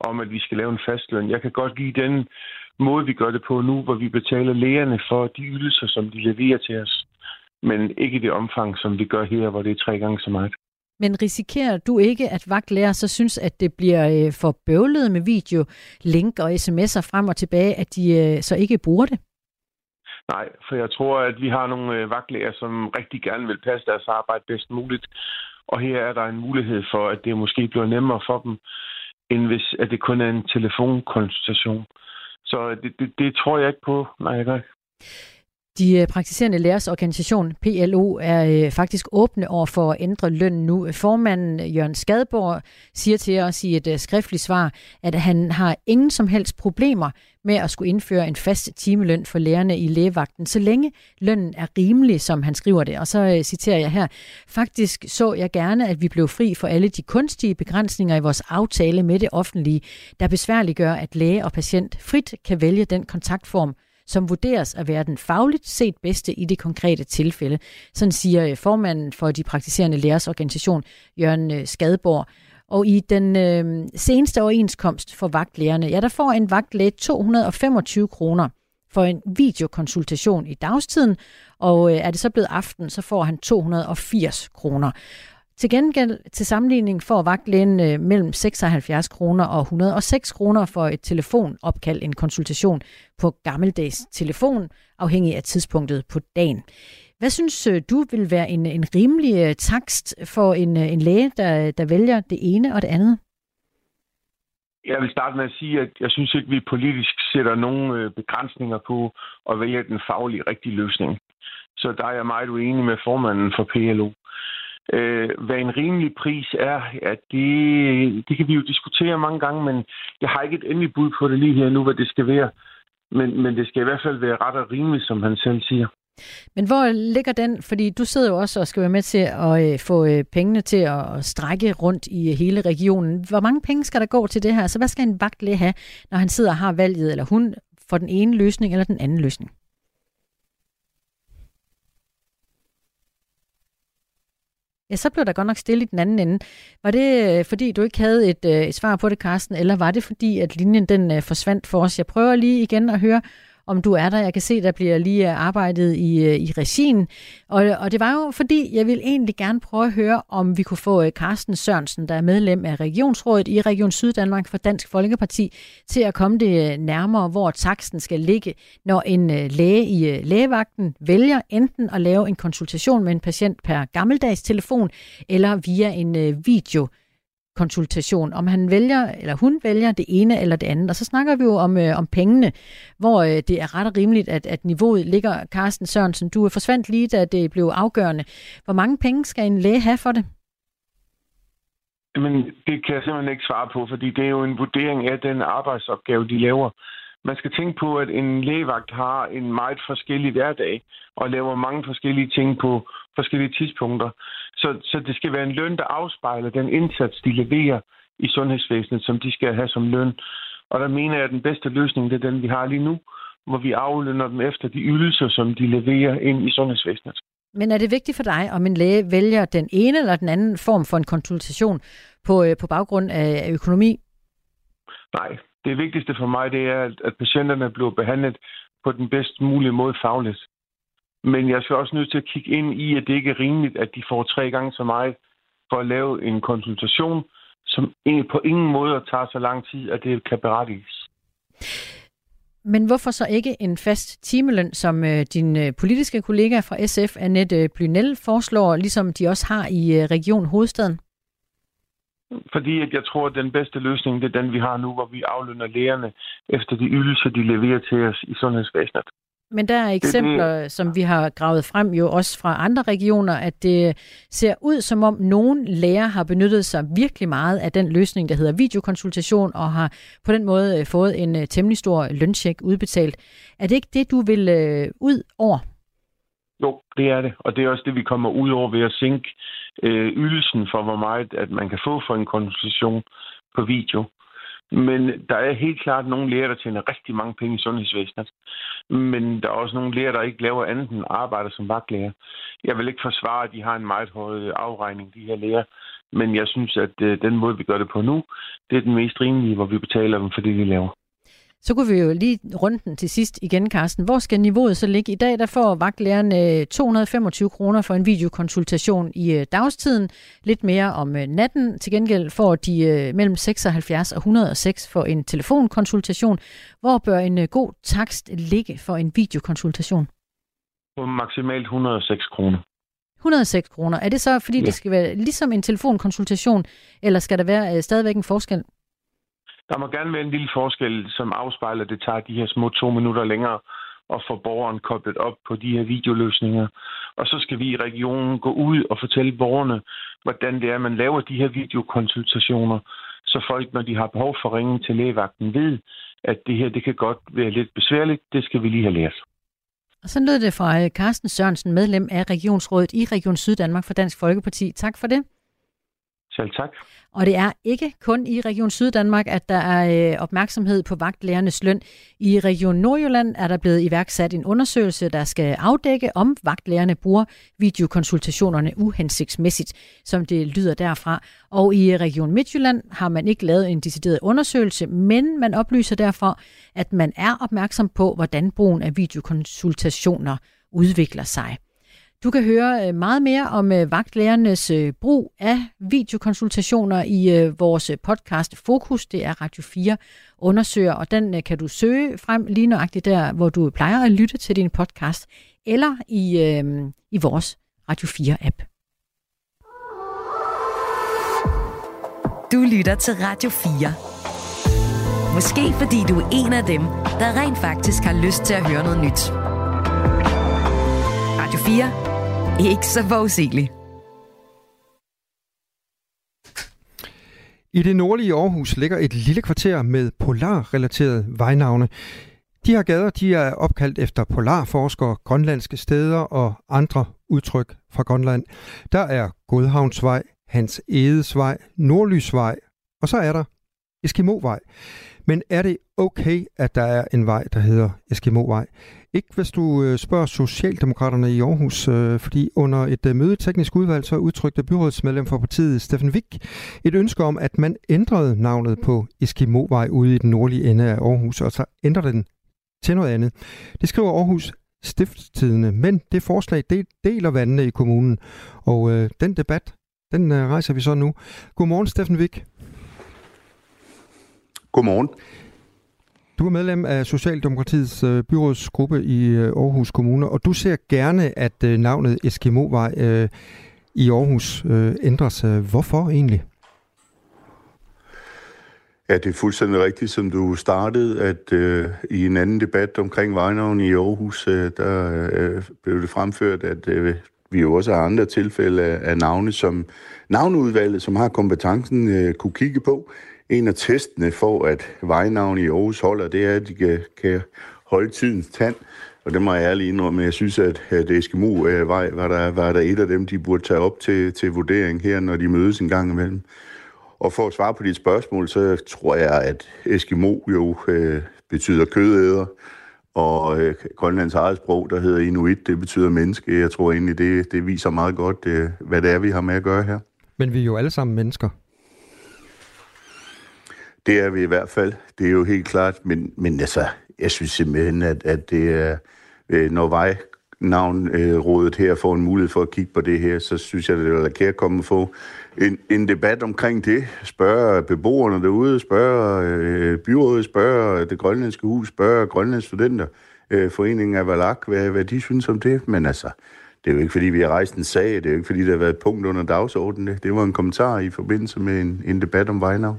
om, at vi skal lave en fastløn. Jeg kan godt lide den måde, vi gør det på nu, hvor vi betaler lægerne for de ydelser, som de leverer til os. Men ikke i det omfang, som vi gør her, hvor det er tre gange så meget. Men risikerer du ikke, at vagtlærer så synes, at det bliver øh, for bøvlet med video, link og sms'er frem og tilbage, at de øh, så ikke bruger det? Nej, for jeg tror, at vi har nogle øh, vagtlæger, som rigtig gerne vil passe deres arbejde bedst muligt. Og her er der en mulighed for, at det måske bliver nemmere for dem end hvis at det kun er en telefonkonsultation. Så det, det, det tror jeg ikke på. Nej, jeg gør ikke. De øh, praktiserende lærers organisation, PLO, er øh, faktisk åbne over for at ændre lønnen nu. Formanden Jørgen Skadborg siger til os i et øh, skriftligt svar, at han har ingen som helst problemer med at skulle indføre en fast timeløn for lærerne i lægevagten, så længe lønnen er rimelig, som han skriver det. Og så citerer jeg her, faktisk så jeg gerne, at vi blev fri for alle de kunstige begrænsninger i vores aftale med det offentlige, der besværliggør, at læge og patient frit kan vælge den kontaktform, som vurderes at være den fagligt set bedste i det konkrete tilfælde. Sådan siger øh, formanden for de praktiserende lærers organisation, Jørgen øh, Skadborg. Og i den øh, seneste overenskomst for vagtlægerne, ja, der får en vagtlæge 225 kroner for en videokonsultation i dagstiden, og øh, er det så blevet aften, så får han 280 kroner. Til gengæld til sammenligning får vagtlægen øh, mellem 76 kroner og 106 kroner for et telefonopkald, en konsultation på gammeldags telefon, afhængig af tidspunktet på dagen. Hvad synes øh, du vil være en, en rimelig øh, takst for en, øh, en læge, der, der vælger det ene og det andet? Jeg vil starte med at sige, at jeg synes ikke, at vi politisk sætter nogen øh, begrænsninger på at vælge den faglige rigtige løsning. Så der er jeg meget uenig med formanden for PLO. Øh, hvad en rimelig pris er, ja, det, det kan vi jo diskutere mange gange, men jeg har ikke et endeligt bud på det lige her nu, hvad det skal være. Men, men det skal i hvert fald være ret og rimeligt, som han selv siger. Men hvor ligger den? Fordi du sidder jo også og skal være med til at øh, få øh, pengene til at strække rundt i øh, hele regionen. Hvor mange penge skal der gå til det her? Så hvad skal en vagtlæge have, når han sidder og har valget, eller hun for den ene løsning eller den anden løsning? Ja, så blev der godt nok stille i den anden ende. Var det, øh, fordi du ikke havde et, øh, et svar på det, Karsten, eller var det fordi, at linjen den øh, forsvandt for os? Jeg prøver lige igen at høre, om du er der. Jeg kan se, der bliver lige øh, arbejdet i, øh, i regien. Og, og det var jo fordi, jeg vil egentlig gerne prøve at høre, om vi kunne få øh, Carsten Sørensen, der er medlem af Regionsrådet i Region Syddanmark for Dansk Folkeparti, til at komme det nærmere, hvor taksten skal ligge, når en læge i lægevagten vælger enten at lave en konsultation med en patient per gammeldags telefon, eller via en video konsultation, om han vælger, eller hun vælger det ene eller det andet. Og så snakker vi jo om, øh, om pengene, hvor øh, det er ret og rimeligt, at, at niveauet ligger. Carsten Sørensen, du er forsvandt lige, da det blev afgørende. Hvor mange penge skal en læge have for det? Men det kan jeg simpelthen ikke svare på, fordi det er jo en vurdering af den arbejdsopgave, de laver. Man skal tænke på, at en lægevagt har en meget forskellig hverdag og laver mange forskellige ting på forskellige tidspunkter. Så, så det skal være en løn, der afspejler den indsats, de leverer i sundhedsvæsenet, som de skal have som løn. Og der mener jeg, at den bedste løsning, det er den, vi har lige nu, hvor vi aflønner dem efter de ydelser, som de leverer ind i sundhedsvæsenet. Men er det vigtigt for dig, om en læge vælger den ene eller den anden form for en konsultation på, øh, på baggrund af økonomi? Nej, det vigtigste for mig, det er, at patienterne bliver behandlet på den bedst mulige måde fagligt. Men jeg skal også nødt til at kigge ind i, at det ikke er rimeligt, at de får tre gange så meget for at lave en konsultation, som på ingen måde tager så lang tid, at det kan berettiges. Men hvorfor så ikke en fast timeløn, som øh, din øh, politiske kollega fra SF, Annette Blynell, foreslår, ligesom de også har i øh, Region Hovedstaden? Fordi at jeg tror, at den bedste løsning, det er den, vi har nu, hvor vi aflønner lægerne efter de ydelser, de leverer til os i sundhedsvæsenet. Men der er eksempler, det, som vi har gravet frem jo også fra andre regioner, at det ser ud som om nogen læger har benyttet sig virkelig meget af den løsning, der hedder videokonsultation, og har på den måde øh, fået en øh, temmelig stor løncheck udbetalt. Er det ikke det, du vil øh, ud over? Jo, det er det. Og det er også det, vi kommer ud over ved at sænke øh, ydelsen for, hvor meget at man kan få for en konsultation på video. Men der er helt klart nogle læger, der tjener rigtig mange penge i sundhedsvæsenet. Men der er også nogle læger, der ikke laver andet end arbejder som vagtlæger. Jeg vil ikke forsvare, at de har en meget høj afregning, de her læger. Men jeg synes, at øh, den måde, vi gør det på nu, det er den mest rimelige, hvor vi betaler dem for det, de laver. Så kunne vi jo lige runde den til sidst igen, Carsten. Hvor skal niveauet så ligge? I dag der får vagtlægerne 225 kroner for en videokonsultation i øh, dagstiden. Lidt mere om øh, natten. Til gengæld får de øh, mellem 76 og 106 for en telefonkonsultation. Hvor bør en god takst ligge for en videokonsultation? På maksimalt 106 kroner. 106 kroner. Er det så, fordi ja. det skal være ligesom en telefonkonsultation, eller skal der være stadigvæk en forskel? Der må gerne være en lille forskel, som afspejler, at det tager de her små to minutter længere at få borgeren koblet op på de her videoløsninger. Og så skal vi i regionen gå ud og fortælle borgerne, hvordan det er, man laver de her videokonsultationer, så folk, når de har behov for at ringe til lægevagten, ved, at det her det kan godt være lidt besværligt. Det skal vi lige have lært. Og så lød det fra øh, Carsten Sørensen, medlem af Regionsrådet i Region Syddanmark for Dansk Folkeparti. Tak for det. Selv tak. Og det er ikke kun i Region Syddanmark, at der er øh, opmærksomhed på vagtlærernes løn. I Region Nordjylland er der blevet iværksat en undersøgelse, der skal afdække, om vagtlærerne bruger videokonsultationerne uhensigtsmæssigt, som det lyder derfra. Og i øh, Region Midtjylland har man ikke lavet en decideret undersøgelse, men man oplyser derfor, at man er opmærksom på, hvordan brugen af videokonsultationer udvikler sig. Du kan høre øh, meget mere om øh, vagtlærernes øh, brug af videokonsultationer i vores podcast Fokus. Det er Radio 4 undersøger, og den kan du søge frem lige nøjagtigt der, hvor du plejer at lytte til din podcast, eller i, øh, i vores Radio 4-app. Du lytter til Radio 4. Måske fordi du er en af dem, der rent faktisk har lyst til at høre noget nyt. Radio 4 ikke så forudsigelig. I det nordlige Aarhus ligger et lille kvarter med polarrelaterede vejnavne. De her gader de er opkaldt efter polarforskere, grønlandske steder og andre udtryk fra Grønland. Der er Godhavnsvej, Hans Edesvej, Nordlysvej, og så er der Eskimovej. Men er det okay, at der er en vej, der hedder Eskimovej? Ikke hvis du øh, spørger Socialdemokraterne i Aarhus, øh, fordi under et øh, møde i teknisk udvalg, så udtrykte byrådsmedlem for partiet, Steffen Wick, et ønske om, at man ændrede navnet på Eskimovej ude i den nordlige ende af Aarhus, og så ændrer den til noget andet. Det skriver Aarhus Stiftstidende, men det forslag det deler vandene i kommunen, og øh, den debat, den øh, rejser vi så nu. Godmorgen, Steffen Wick. Godmorgen. Du er medlem af Socialdemokratiets øh, byrådsgruppe i øh, Aarhus Kommune, og du ser gerne, at øh, navnet Eskimovej øh, i Aarhus øh, ændres. Hvorfor egentlig? Ja, det er fuldstændig rigtigt, som du startede, at øh, i en anden debat omkring vejnavn i Aarhus, øh, der øh, blev det fremført, at øh, vi jo også har andre tilfælde af, af navne, som navneudvalget, som har kompetencen, øh, kunne kigge på en af testene for, at vejnavn i Aarhus holder, det er, at de kan, kan holde tidens tand. Og det må jeg ærligt indrømme, jeg synes, at, at Eskimo-vej øh, var der, var der et af dem, de burde tage op til, til vurdering her, når de mødes en gang imellem. Og for at svare på dit spørgsmål, så tror jeg, at Eskimo jo øh, betyder kødæder, og øh, Grønlands eget sprog, der hedder Inuit, det betyder menneske. Jeg tror egentlig, det, det viser meget godt, øh, hvad det er, vi har med at gøre her. Men vi er jo alle sammen mennesker. Det er vi i hvert fald. Det er jo helt klart. Men, men altså, jeg synes simpelthen, at, at det er, øh, når vej navnrådet her får en mulighed for at kigge på det her, så synes jeg, det er kære at komme og få en, en debat omkring det. Spørge beboerne derude, spørge øh, byrådet, spørge det grønlandske hus, spørge grønlandske studenter, øh, foreningen af Valak, hvad, hvad de synes om det. Men altså, det er jo ikke, fordi vi har rejst en sag, det er jo ikke, fordi der har været et punkt under dagsordenen. Det var en kommentar i forbindelse med en, en debat om vejnavn.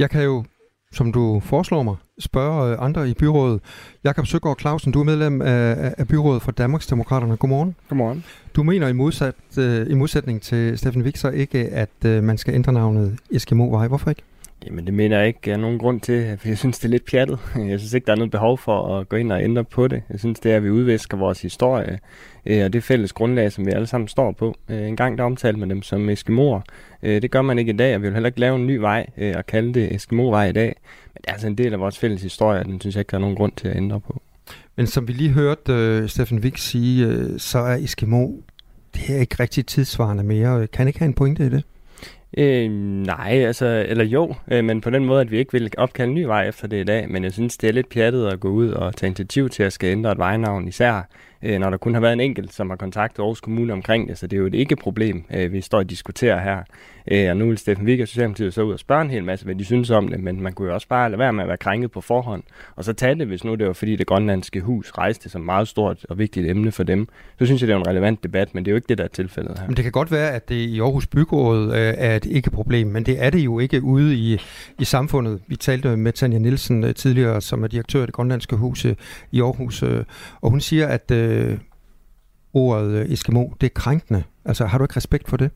Jeg kan jo, som du foreslår mig, spørge øh, andre i byrådet. Jakob Søgaard Clausen, du er medlem af, af byrådet for Danmarksdemokraterne. Godmorgen. Godmorgen. Du mener i, modsat, øh, i modsætning til Steffen Wixer ikke, at øh, man skal ændre navnet Eskimo-vej. Hvorfor ikke? Jamen det mener jeg ikke er nogen grund til, for jeg synes, det er lidt pjattet. Jeg synes ikke, der er noget behov for at gå ind og ændre på det. Jeg synes, det er, at vi udvisker vores historie, øh, og det fælles grundlag, som vi alle sammen står på. Øh, en gang der omtalte man dem som Eskimoer. Øh, det gør man ikke i dag, og vi vil heller ikke lave en ny vej øh, og kalde det Eskimo-vej i dag. Men det er altså en del af vores fælles historie, og den synes jeg ikke, der er nogen grund til at ændre på. Men som vi lige hørte øh, Steffen Wick sige, så er Eskimo det er ikke rigtig tidsvarende mere. Kan ikke have en pointe i det? Øh, nej, altså, eller jo, øh, men på den måde, at vi ikke vil opkalde en ny vej efter det i dag, men jeg synes, det er lidt pjattet at gå ud og tage initiativ til at skal ændre et vejnavn, især øh, når der kun har været en enkelt, som har kontaktet Aarhus Kommune omkring det, så det er jo et ikke-problem, øh, vi står og diskuterer her. Øh, og nu vil Steffen Wigge og Socialdemokratiet så ud og spørge en hel masse, hvad de synes om det, men man kunne jo også bare lade være med at være krænket på forhånd, og så tage det, hvis nu det var fordi det grønlandske hus rejste som meget stort og vigtigt emne for dem. Så synes jeg, det er en relevant debat, men det er jo ikke det, der er tilfældet her. Men det kan godt være, at det i Aarhus Byråd øh, er et ikke-problem, men det er det jo ikke ude i, i samfundet. Vi talte med Tanja Nielsen øh, tidligere, som er direktør i det grønlandske hus øh, i Aarhus, øh, og hun siger, at øh, ordet øh, Eskimo, det er krænkende. Altså, har du ikke respekt for det?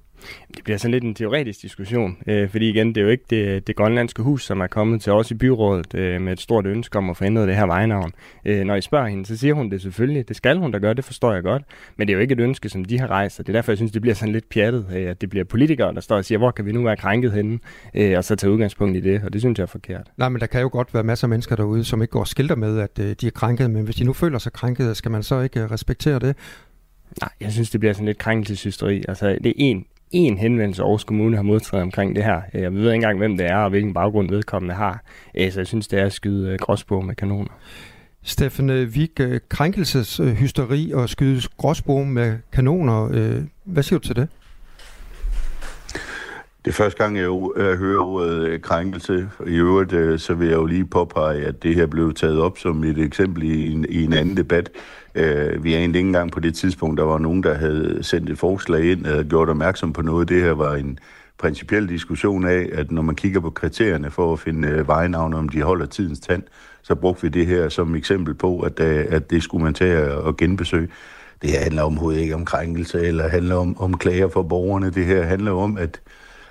Det bliver sådan lidt en teoretisk diskussion, øh, fordi igen, det er jo ikke det, det grønlandske hus, som er kommet til os i byrådet øh, med et stort ønske om at få ændret det her vejnavn. Øh, når I spørger hende, så siger hun det selvfølgelig. Det skal hun da gøre, det forstår jeg godt. Men det er jo ikke et ønske, som de har rejst, og det er derfor, jeg synes, det bliver sådan lidt pjattet, øh, at det bliver politikere, der står og siger, hvor kan vi nu være krænket henne, øh, og så tage udgangspunkt i det, og det synes jeg er forkert. Nej, men der kan jo godt være masser af mennesker derude, som ikke går skilter med, at øh, de er krænket, men hvis de nu føler sig krænket, skal man så ikke øh, respektere det? Nej, jeg synes, det bliver sådan lidt krænkelseshysteri. Altså, det er en, en henvendelse, Aarhus Kommune har modtaget omkring det her. Jeg ved ikke engang, hvem det er, og hvilken baggrund vedkommende har. Øh, så jeg synes, det er at skyde øh, gråsbog med kanoner. Steffen Vig, øh, krænkelseshysteri og skyde gråsbog med kanoner. Hvad siger du til det? Det er første gang, jeg hører ordet krænkelse. I øvrigt, så vil jeg jo lige påpege, at det her blev taget op som et eksempel i en, i en anden debat. Øh, vi er egentlig ikke engang på det tidspunkt, der var nogen, der havde sendt et forslag ind og gjort opmærksom på noget. Det her var en principiel diskussion af, at når man kigger på kriterierne for at finde øh, vejnavne, om de holder tidens tand, så brugte vi det her som eksempel på, at, øh, at det skulle man tage og genbesøge. Det her handler overhovedet ikke om krænkelse, eller handler om, om klager for borgerne. Det her handler om, at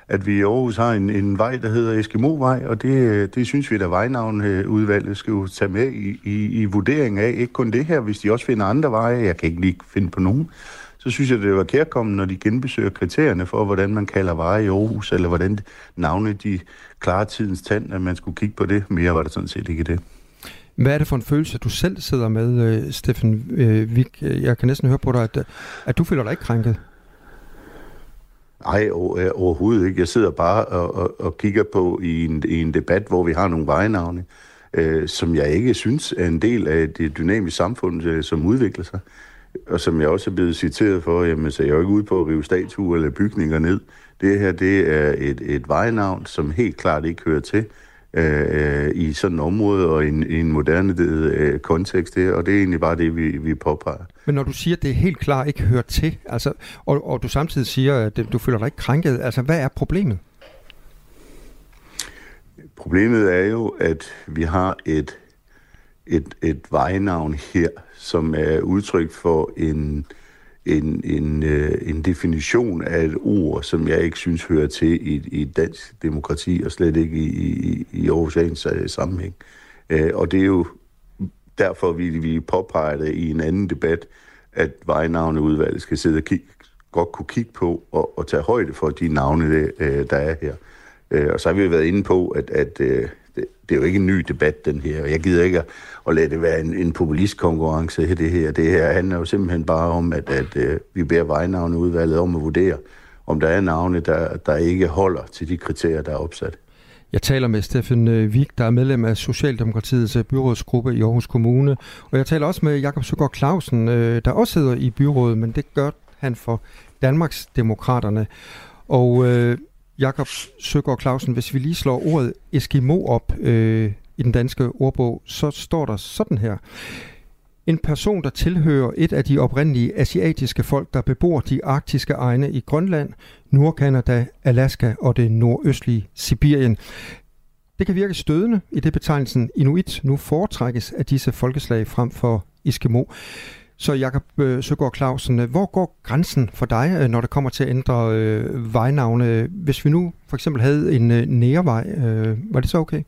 at vi i Aarhus har en, en vej, der hedder Eskimovej, og det, det synes vi, at vejnavnudvalget skal jo tage med i, i, i vurdering af. Ikke kun det her, hvis de også finder andre veje, jeg kan ikke lige finde på nogen, så synes jeg, det var kærkommen, når de genbesøger kriterierne for, hvordan man kalder veje i Aarhus, eller hvordan navne de klarer tidens tand, at man skulle kigge på det. Mere var det sådan set ikke det. Hvad er det for en følelse, du selv sidder med, øh, Steffen øh, Vik? Jeg kan næsten høre på dig, at, at du føler dig ikke krænket. Nej, øh, overhovedet ikke. Jeg sidder bare og, og, og kigger på i en, i en debat, hvor vi har nogle vejnavne, øh, som jeg ikke synes er en del af det dynamiske samfund, øh, som udvikler sig. Og som jeg også er blevet citeret for, jamen, så jeg er jo ikke ude på at rive statuer eller bygninger ned. Det her, det er et, et vejnavn, som helt klart ikke hører til øh, i sådan et område og i en, i en moderne øh, kontekst. Det, og det er egentlig bare det, vi, vi påpeger. Men når du siger, at det helt klart ikke hører til, altså, og, og du samtidig siger, at du føler dig ikke krænket, altså hvad er problemet? Problemet er jo, at vi har et, et, et vejnavn her, som er udtryk for en øh, en, en, øh, en definition af et ord, som jeg ikke synes hører til i, i dansk demokrati, og slet ikke i, i, i Aarhusians øh, sammenhæng. Øh, og det er jo derfor, vi, vi påpeger det i en anden debat, at vejnavneudvalget skal sidde og kigge, godt kunne kigge på og, og tage højde for de navne, øh, der, er her. Øh, og så har vi været inde på, at, at øh, det, det er jo ikke en ny debat, den her. Jeg gider ikke at, at lade det være en, en populistkonkurrence, det her. Det her handler jo simpelthen bare om, at, at at vi beder vejnavneudvalget om at vurdere, om der er navne, der, der ikke holder til de kriterier, der er opsat. Jeg taler med Steffen øh, Vik, der er medlem af Socialdemokratiets øh, byrådsgruppe i Aarhus Kommune. Og jeg taler også med Jakob Søgaard Clausen, der også sidder i byrådet, men det gør han for Danmarks Demokraterne. Og øh, Jakob Søgaard Clausen, hvis vi lige slår ordet Eskimo op øh, i den danske ordbog, så står der sådan her. En person, der tilhører et af de oprindelige asiatiske folk, der bebor de arktiske egne i Grønland, Nordkanada, Alaska og det nordøstlige Sibirien. Det kan virke stødende, i det betegnelsen Inuit nu foretrækkes af disse folkeslag frem for Eskimo. Så Jakob øh, Søgaard Clausen, øh, hvor går grænsen for dig, øh, når det kommer til at ændre øh, vejnavne? Hvis vi nu for eksempel havde en øh, nærevej, øh, var det så okay?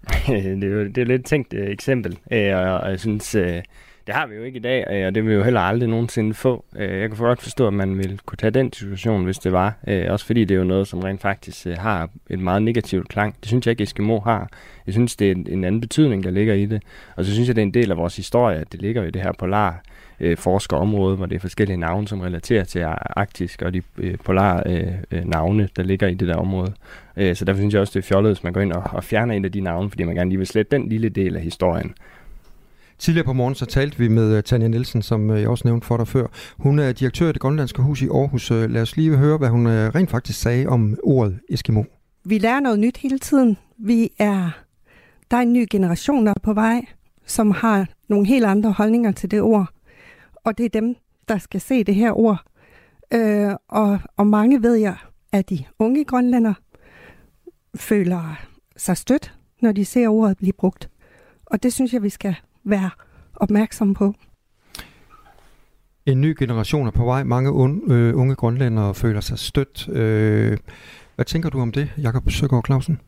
det, er jo, det er lidt tænkt øh, eksempel, øh, og, og jeg synes, øh, det har vi jo ikke i dag, øh, og det vil vi jo heller aldrig nogensinde få. Øh, jeg kan godt forstå, at man vil kunne tage den diskussion, hvis det var. Øh, også fordi det er jo noget, som rent faktisk har et meget negativt klang. Det synes jeg ikke, Eskimo har. Jeg synes, det er en, anden betydning, der ligger i det. Og så synes jeg, det er en del af vores historie, at det ligger i det her polar forskerområde, hvor det er forskellige navne, som relaterer til arktisk og de polar polare navne, der ligger i det der område. Så derfor synes jeg også, det er fjollet, hvis man går ind og, og fjerner en af de navne, fordi man gerne lige vil slette den lille del af historien. Tidligere på morgen så talte vi med øh, Tanja Nielsen, som øh, jeg også nævnte for dig før. Hun er direktør i det grønlandske hus i Aarhus. Øh, lad os lige høre, hvad hun rent faktisk sagde om ordet Eskimo. Vi lærer noget nyt hele tiden. Vi er, der er en ny generation, der er på vej, som har nogle helt andre holdninger til det ord. Og det er dem, der skal se det her ord. Øh, og, og mange ved jeg, at de unge grønlænder føler sig stødt, når de ser ordet blive brugt. Og det synes jeg, vi skal være opmærksomme på. En ny generation er på vej. Mange unge, øh, unge grønlændere føler sig stødt. Øh, hvad tænker du om det, Jakob Søgaard Clausen?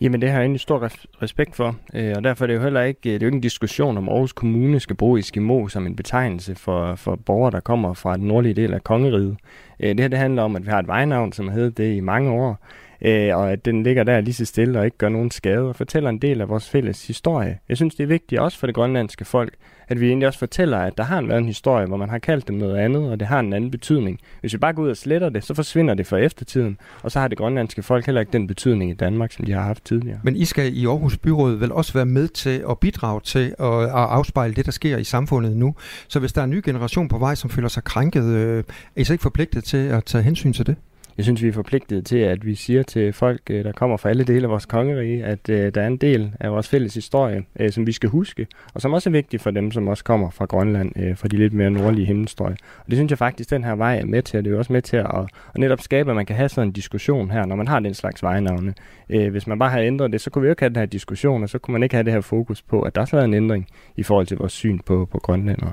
Jamen det har jeg egentlig stor respekt for, øh, og derfor er det jo heller ikke, det er jo ikke en diskussion om Aarhus Kommune skal bruge Eskimo som en betegnelse for, for borgere, der kommer fra den nordlige del af kongeriget. Øh, det her det handler om, at vi har et vejnavn, som har heddet det i mange år, øh, og at den ligger der lige så stille og ikke gør nogen skade, og fortæller en del af vores fælles historie. Jeg synes, det er vigtigt også for det grønlandske folk, at vi egentlig også fortæller, at der har været en historie, hvor man har kaldt dem noget andet, og det har en anden betydning. Hvis vi bare går ud og sletter det, så forsvinder det for eftertiden, og så har det grønlandske folk heller ikke den betydning i Danmark, som de har haft tidligere. Men I skal i Aarhus Byråd vel også være med til at bidrage til at, at afspejle det, der sker i samfundet nu. Så hvis der er en ny generation på vej, som føler sig krænket, øh, er I så ikke forpligtet til at tage hensyn til det? Jeg synes, vi er forpligtet til, at vi siger til folk, øh, der kommer fra alle dele af vores kongerige, at øh, der er en del af vores fælles historie, øh, som vi skal huske, og som også er vigtig for dem, som også kommer fra Grønland, øh, fra de lidt mere nordlige himmelstrøg. Og det synes jeg faktisk, den her vej er med til, og det er jo også med til at, at, netop skabe, at man kan have sådan en diskussion her, når man har den slags vejnavne. Øh, hvis man bare har ændret det, så kunne vi jo ikke have den her diskussion, og så kunne man ikke have det her fokus på, at der så har været en ændring i forhold til vores syn på, på grønlændere.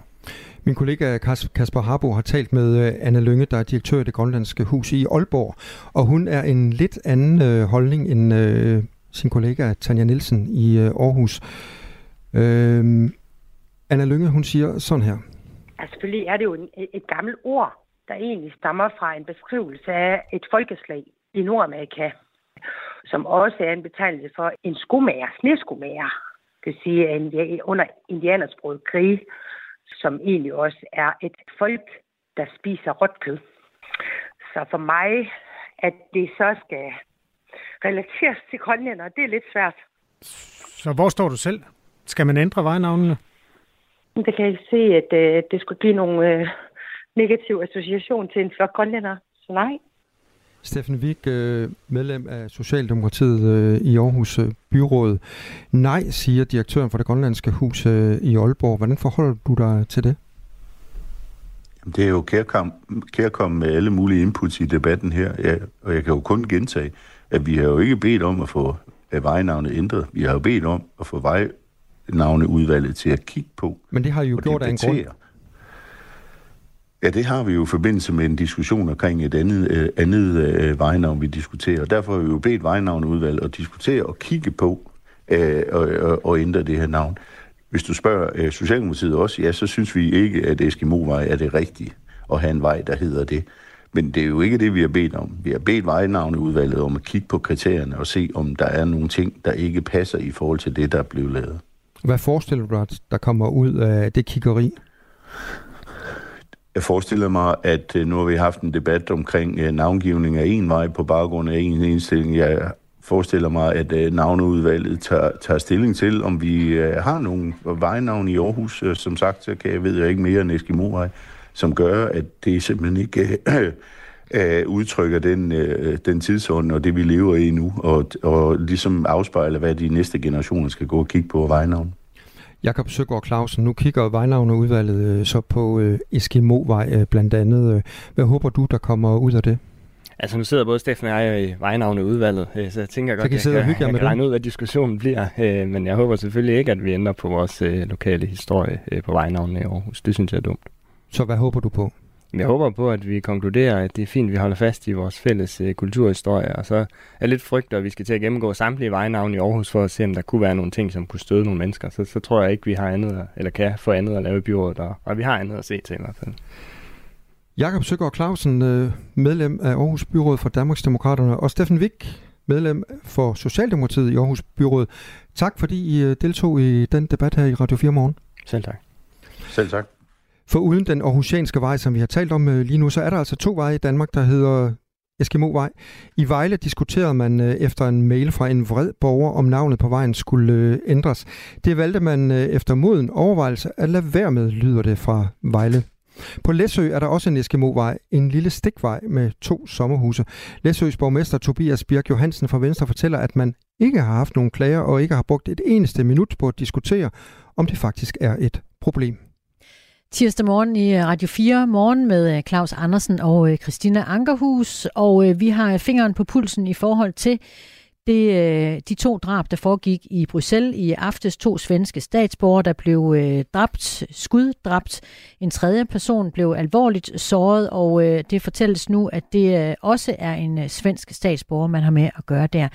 Min kollega Kasper Harbo har talt med øh, Anna Lynge, Lønge, der er direktør i det grønlandske hus i Aalborg, og hun er en lidt anden øh, holdning end øh, sin kollega Tanja Nielsen i øh, Aarhus. Øh, Anna Lønge, hun siger sådan her. Altså, selvfølgelig er det jo et, et gammelt ord, der egentlig stammer fra en beskrivelse af et folkeslag i Nordamerika, som også er en betegnelse for en skomager, sneskomager. Det vil sige, under indianersproget krig, som egentlig også er et folk, der spiser råt kød. Så for mig, at det så skal relateres til grønlænder, det er lidt svært. Så hvor står du selv? Skal man ændre vejnavnene? Det kan jeg se, at uh, det skulle give nogle uh, negative association til en flok grønlænder. Så nej. Steffen Wig, øh, medlem af Socialdemokratiet øh, i Aarhus øh, Byråd. Nej, siger direktøren for det grønlandske hus i Aalborg. Hvordan forholder du dig til det? Det er jo kærkom med alle mulige inputs i debatten her, ja, og jeg kan jo kun gentage, at vi har jo ikke bedt om at få vejnavnet ændret. Vi har jo bedt om at få vejnavneudvalget til at kigge på. Men det har I jo gjort af en grund. Ja, det har vi jo i forbindelse med en diskussion omkring et andet, øh, andet øh, vejnavn, vi diskuterer. Derfor har vi jo bedt vejnavneudvalget at diskutere og kigge på øh, og, og, og ændre det her navn. Hvis du spørger øh, Socialdemokratiet også, ja, så synes vi ikke, at Eskimo-vej er det rigtige at have en vej, der hedder det. Men det er jo ikke det, vi har bedt om. Vi har bedt vejnavneudvalget om at kigge på kriterierne og se, om der er nogle ting, der ikke passer i forhold til det, der er blevet lavet. Hvad forestiller du dig, der kommer ud af det kiggeri? Jeg forestiller mig, at øh, nu har vi haft en debat omkring øh, navngivning af en vej på baggrund af en indstilling. Jeg forestiller mig, at øh, navneudvalget tager, tager stilling til, om vi har nogle vejnavn i Aarhus. Som sagt, så kan jeg, ved jeg ikke mere end Eskimo-vej, som gør, at det simpelthen ikke øh, udtrykker den, øh, den tidsånd og det, vi lever i nu, og, og ligesom afspejler, hvad de næste generationer skal gå og kigge på vejnavn. Jakob Søgaard Clausen, nu kigger vejnavneudvalget øh, så på øh, Eskimo-vej øh, blandt andet. Øh. Hvad håber du, der kommer ud af det? Altså nu sidder både Steffen og jeg i vejnavneudvalget, så jeg tænker godt, at jeg, kan, jeg kan regne ud, hvad diskussionen bliver. Men jeg håber selvfølgelig ikke, at vi ændrer på vores lokale historie på vejnavnene i Aarhus. Det synes jeg er dumt. Så hvad håber du på? Jeg håber på, at vi konkluderer, at det er fint, at vi holder fast i vores fælles øh, kulturhistorie, og så er jeg lidt frygt, at vi skal til at gennemgå samtlige vejnavne i Aarhus for at se, om der kunne være nogle ting, som kunne støde nogle mennesker. Så, så tror jeg ikke, vi har andet, eller kan få andet at lave i byrådet, og, og vi har andet at se til i hvert fald. Jakob Søgaard Clausen, øh, medlem af Aarhus Byråd for Danmarksdemokraterne, og Steffen Wick, medlem for Socialdemokratiet i Aarhus Byråd. Tak fordi I øh, deltog i den debat her i Radio 4 morgen. Selv tak. Selv tak. For uden den aarhusianske vej, som vi har talt om øh, lige nu, så er der altså to veje i Danmark, der hedder Eskimovej. I Vejle diskuterede man øh, efter en mail fra en vred borger, om navnet på vejen skulle øh, ændres. Det valgte man efter moden overvejelse at lade være med, lyder det fra Vejle. På Læsø er der også en Eskimovej, en lille stikvej med to sommerhuse. Læsøs borgmester Tobias Birk Johansen fra Venstre fortæller, at man ikke har haft nogen klager og ikke har brugt et eneste minut på at diskutere, om det faktisk er et problem. Tirsdag morgen i øh, Radio 4 morgen med øh, Claus Andersen og øh, Christina Ankerhus, og vi har fingeren på pulsen i forhold til det, de to drab, der foregik i Bruxelles i aftes. To svenske statsborgere, der blev dræbt, skuddræbt. En tredje person blev alvorligt såret, og det fortælles nu, at det også er en svensk statsborger, man har med at gøre der.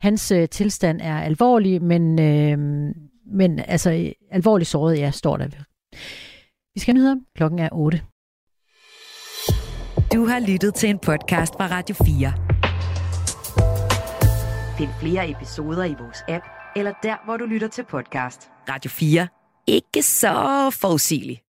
Hans tilstand er alvorlig, men, men altså alvorligt såret, ja, står der. Vi skal nyheder. Klokken er 8. Du har lyttet til en podcast fra Radio 4. Find flere episoder i vores app, eller der, hvor du lytter til podcast. Radio 4. Ikke så forudsigeligt.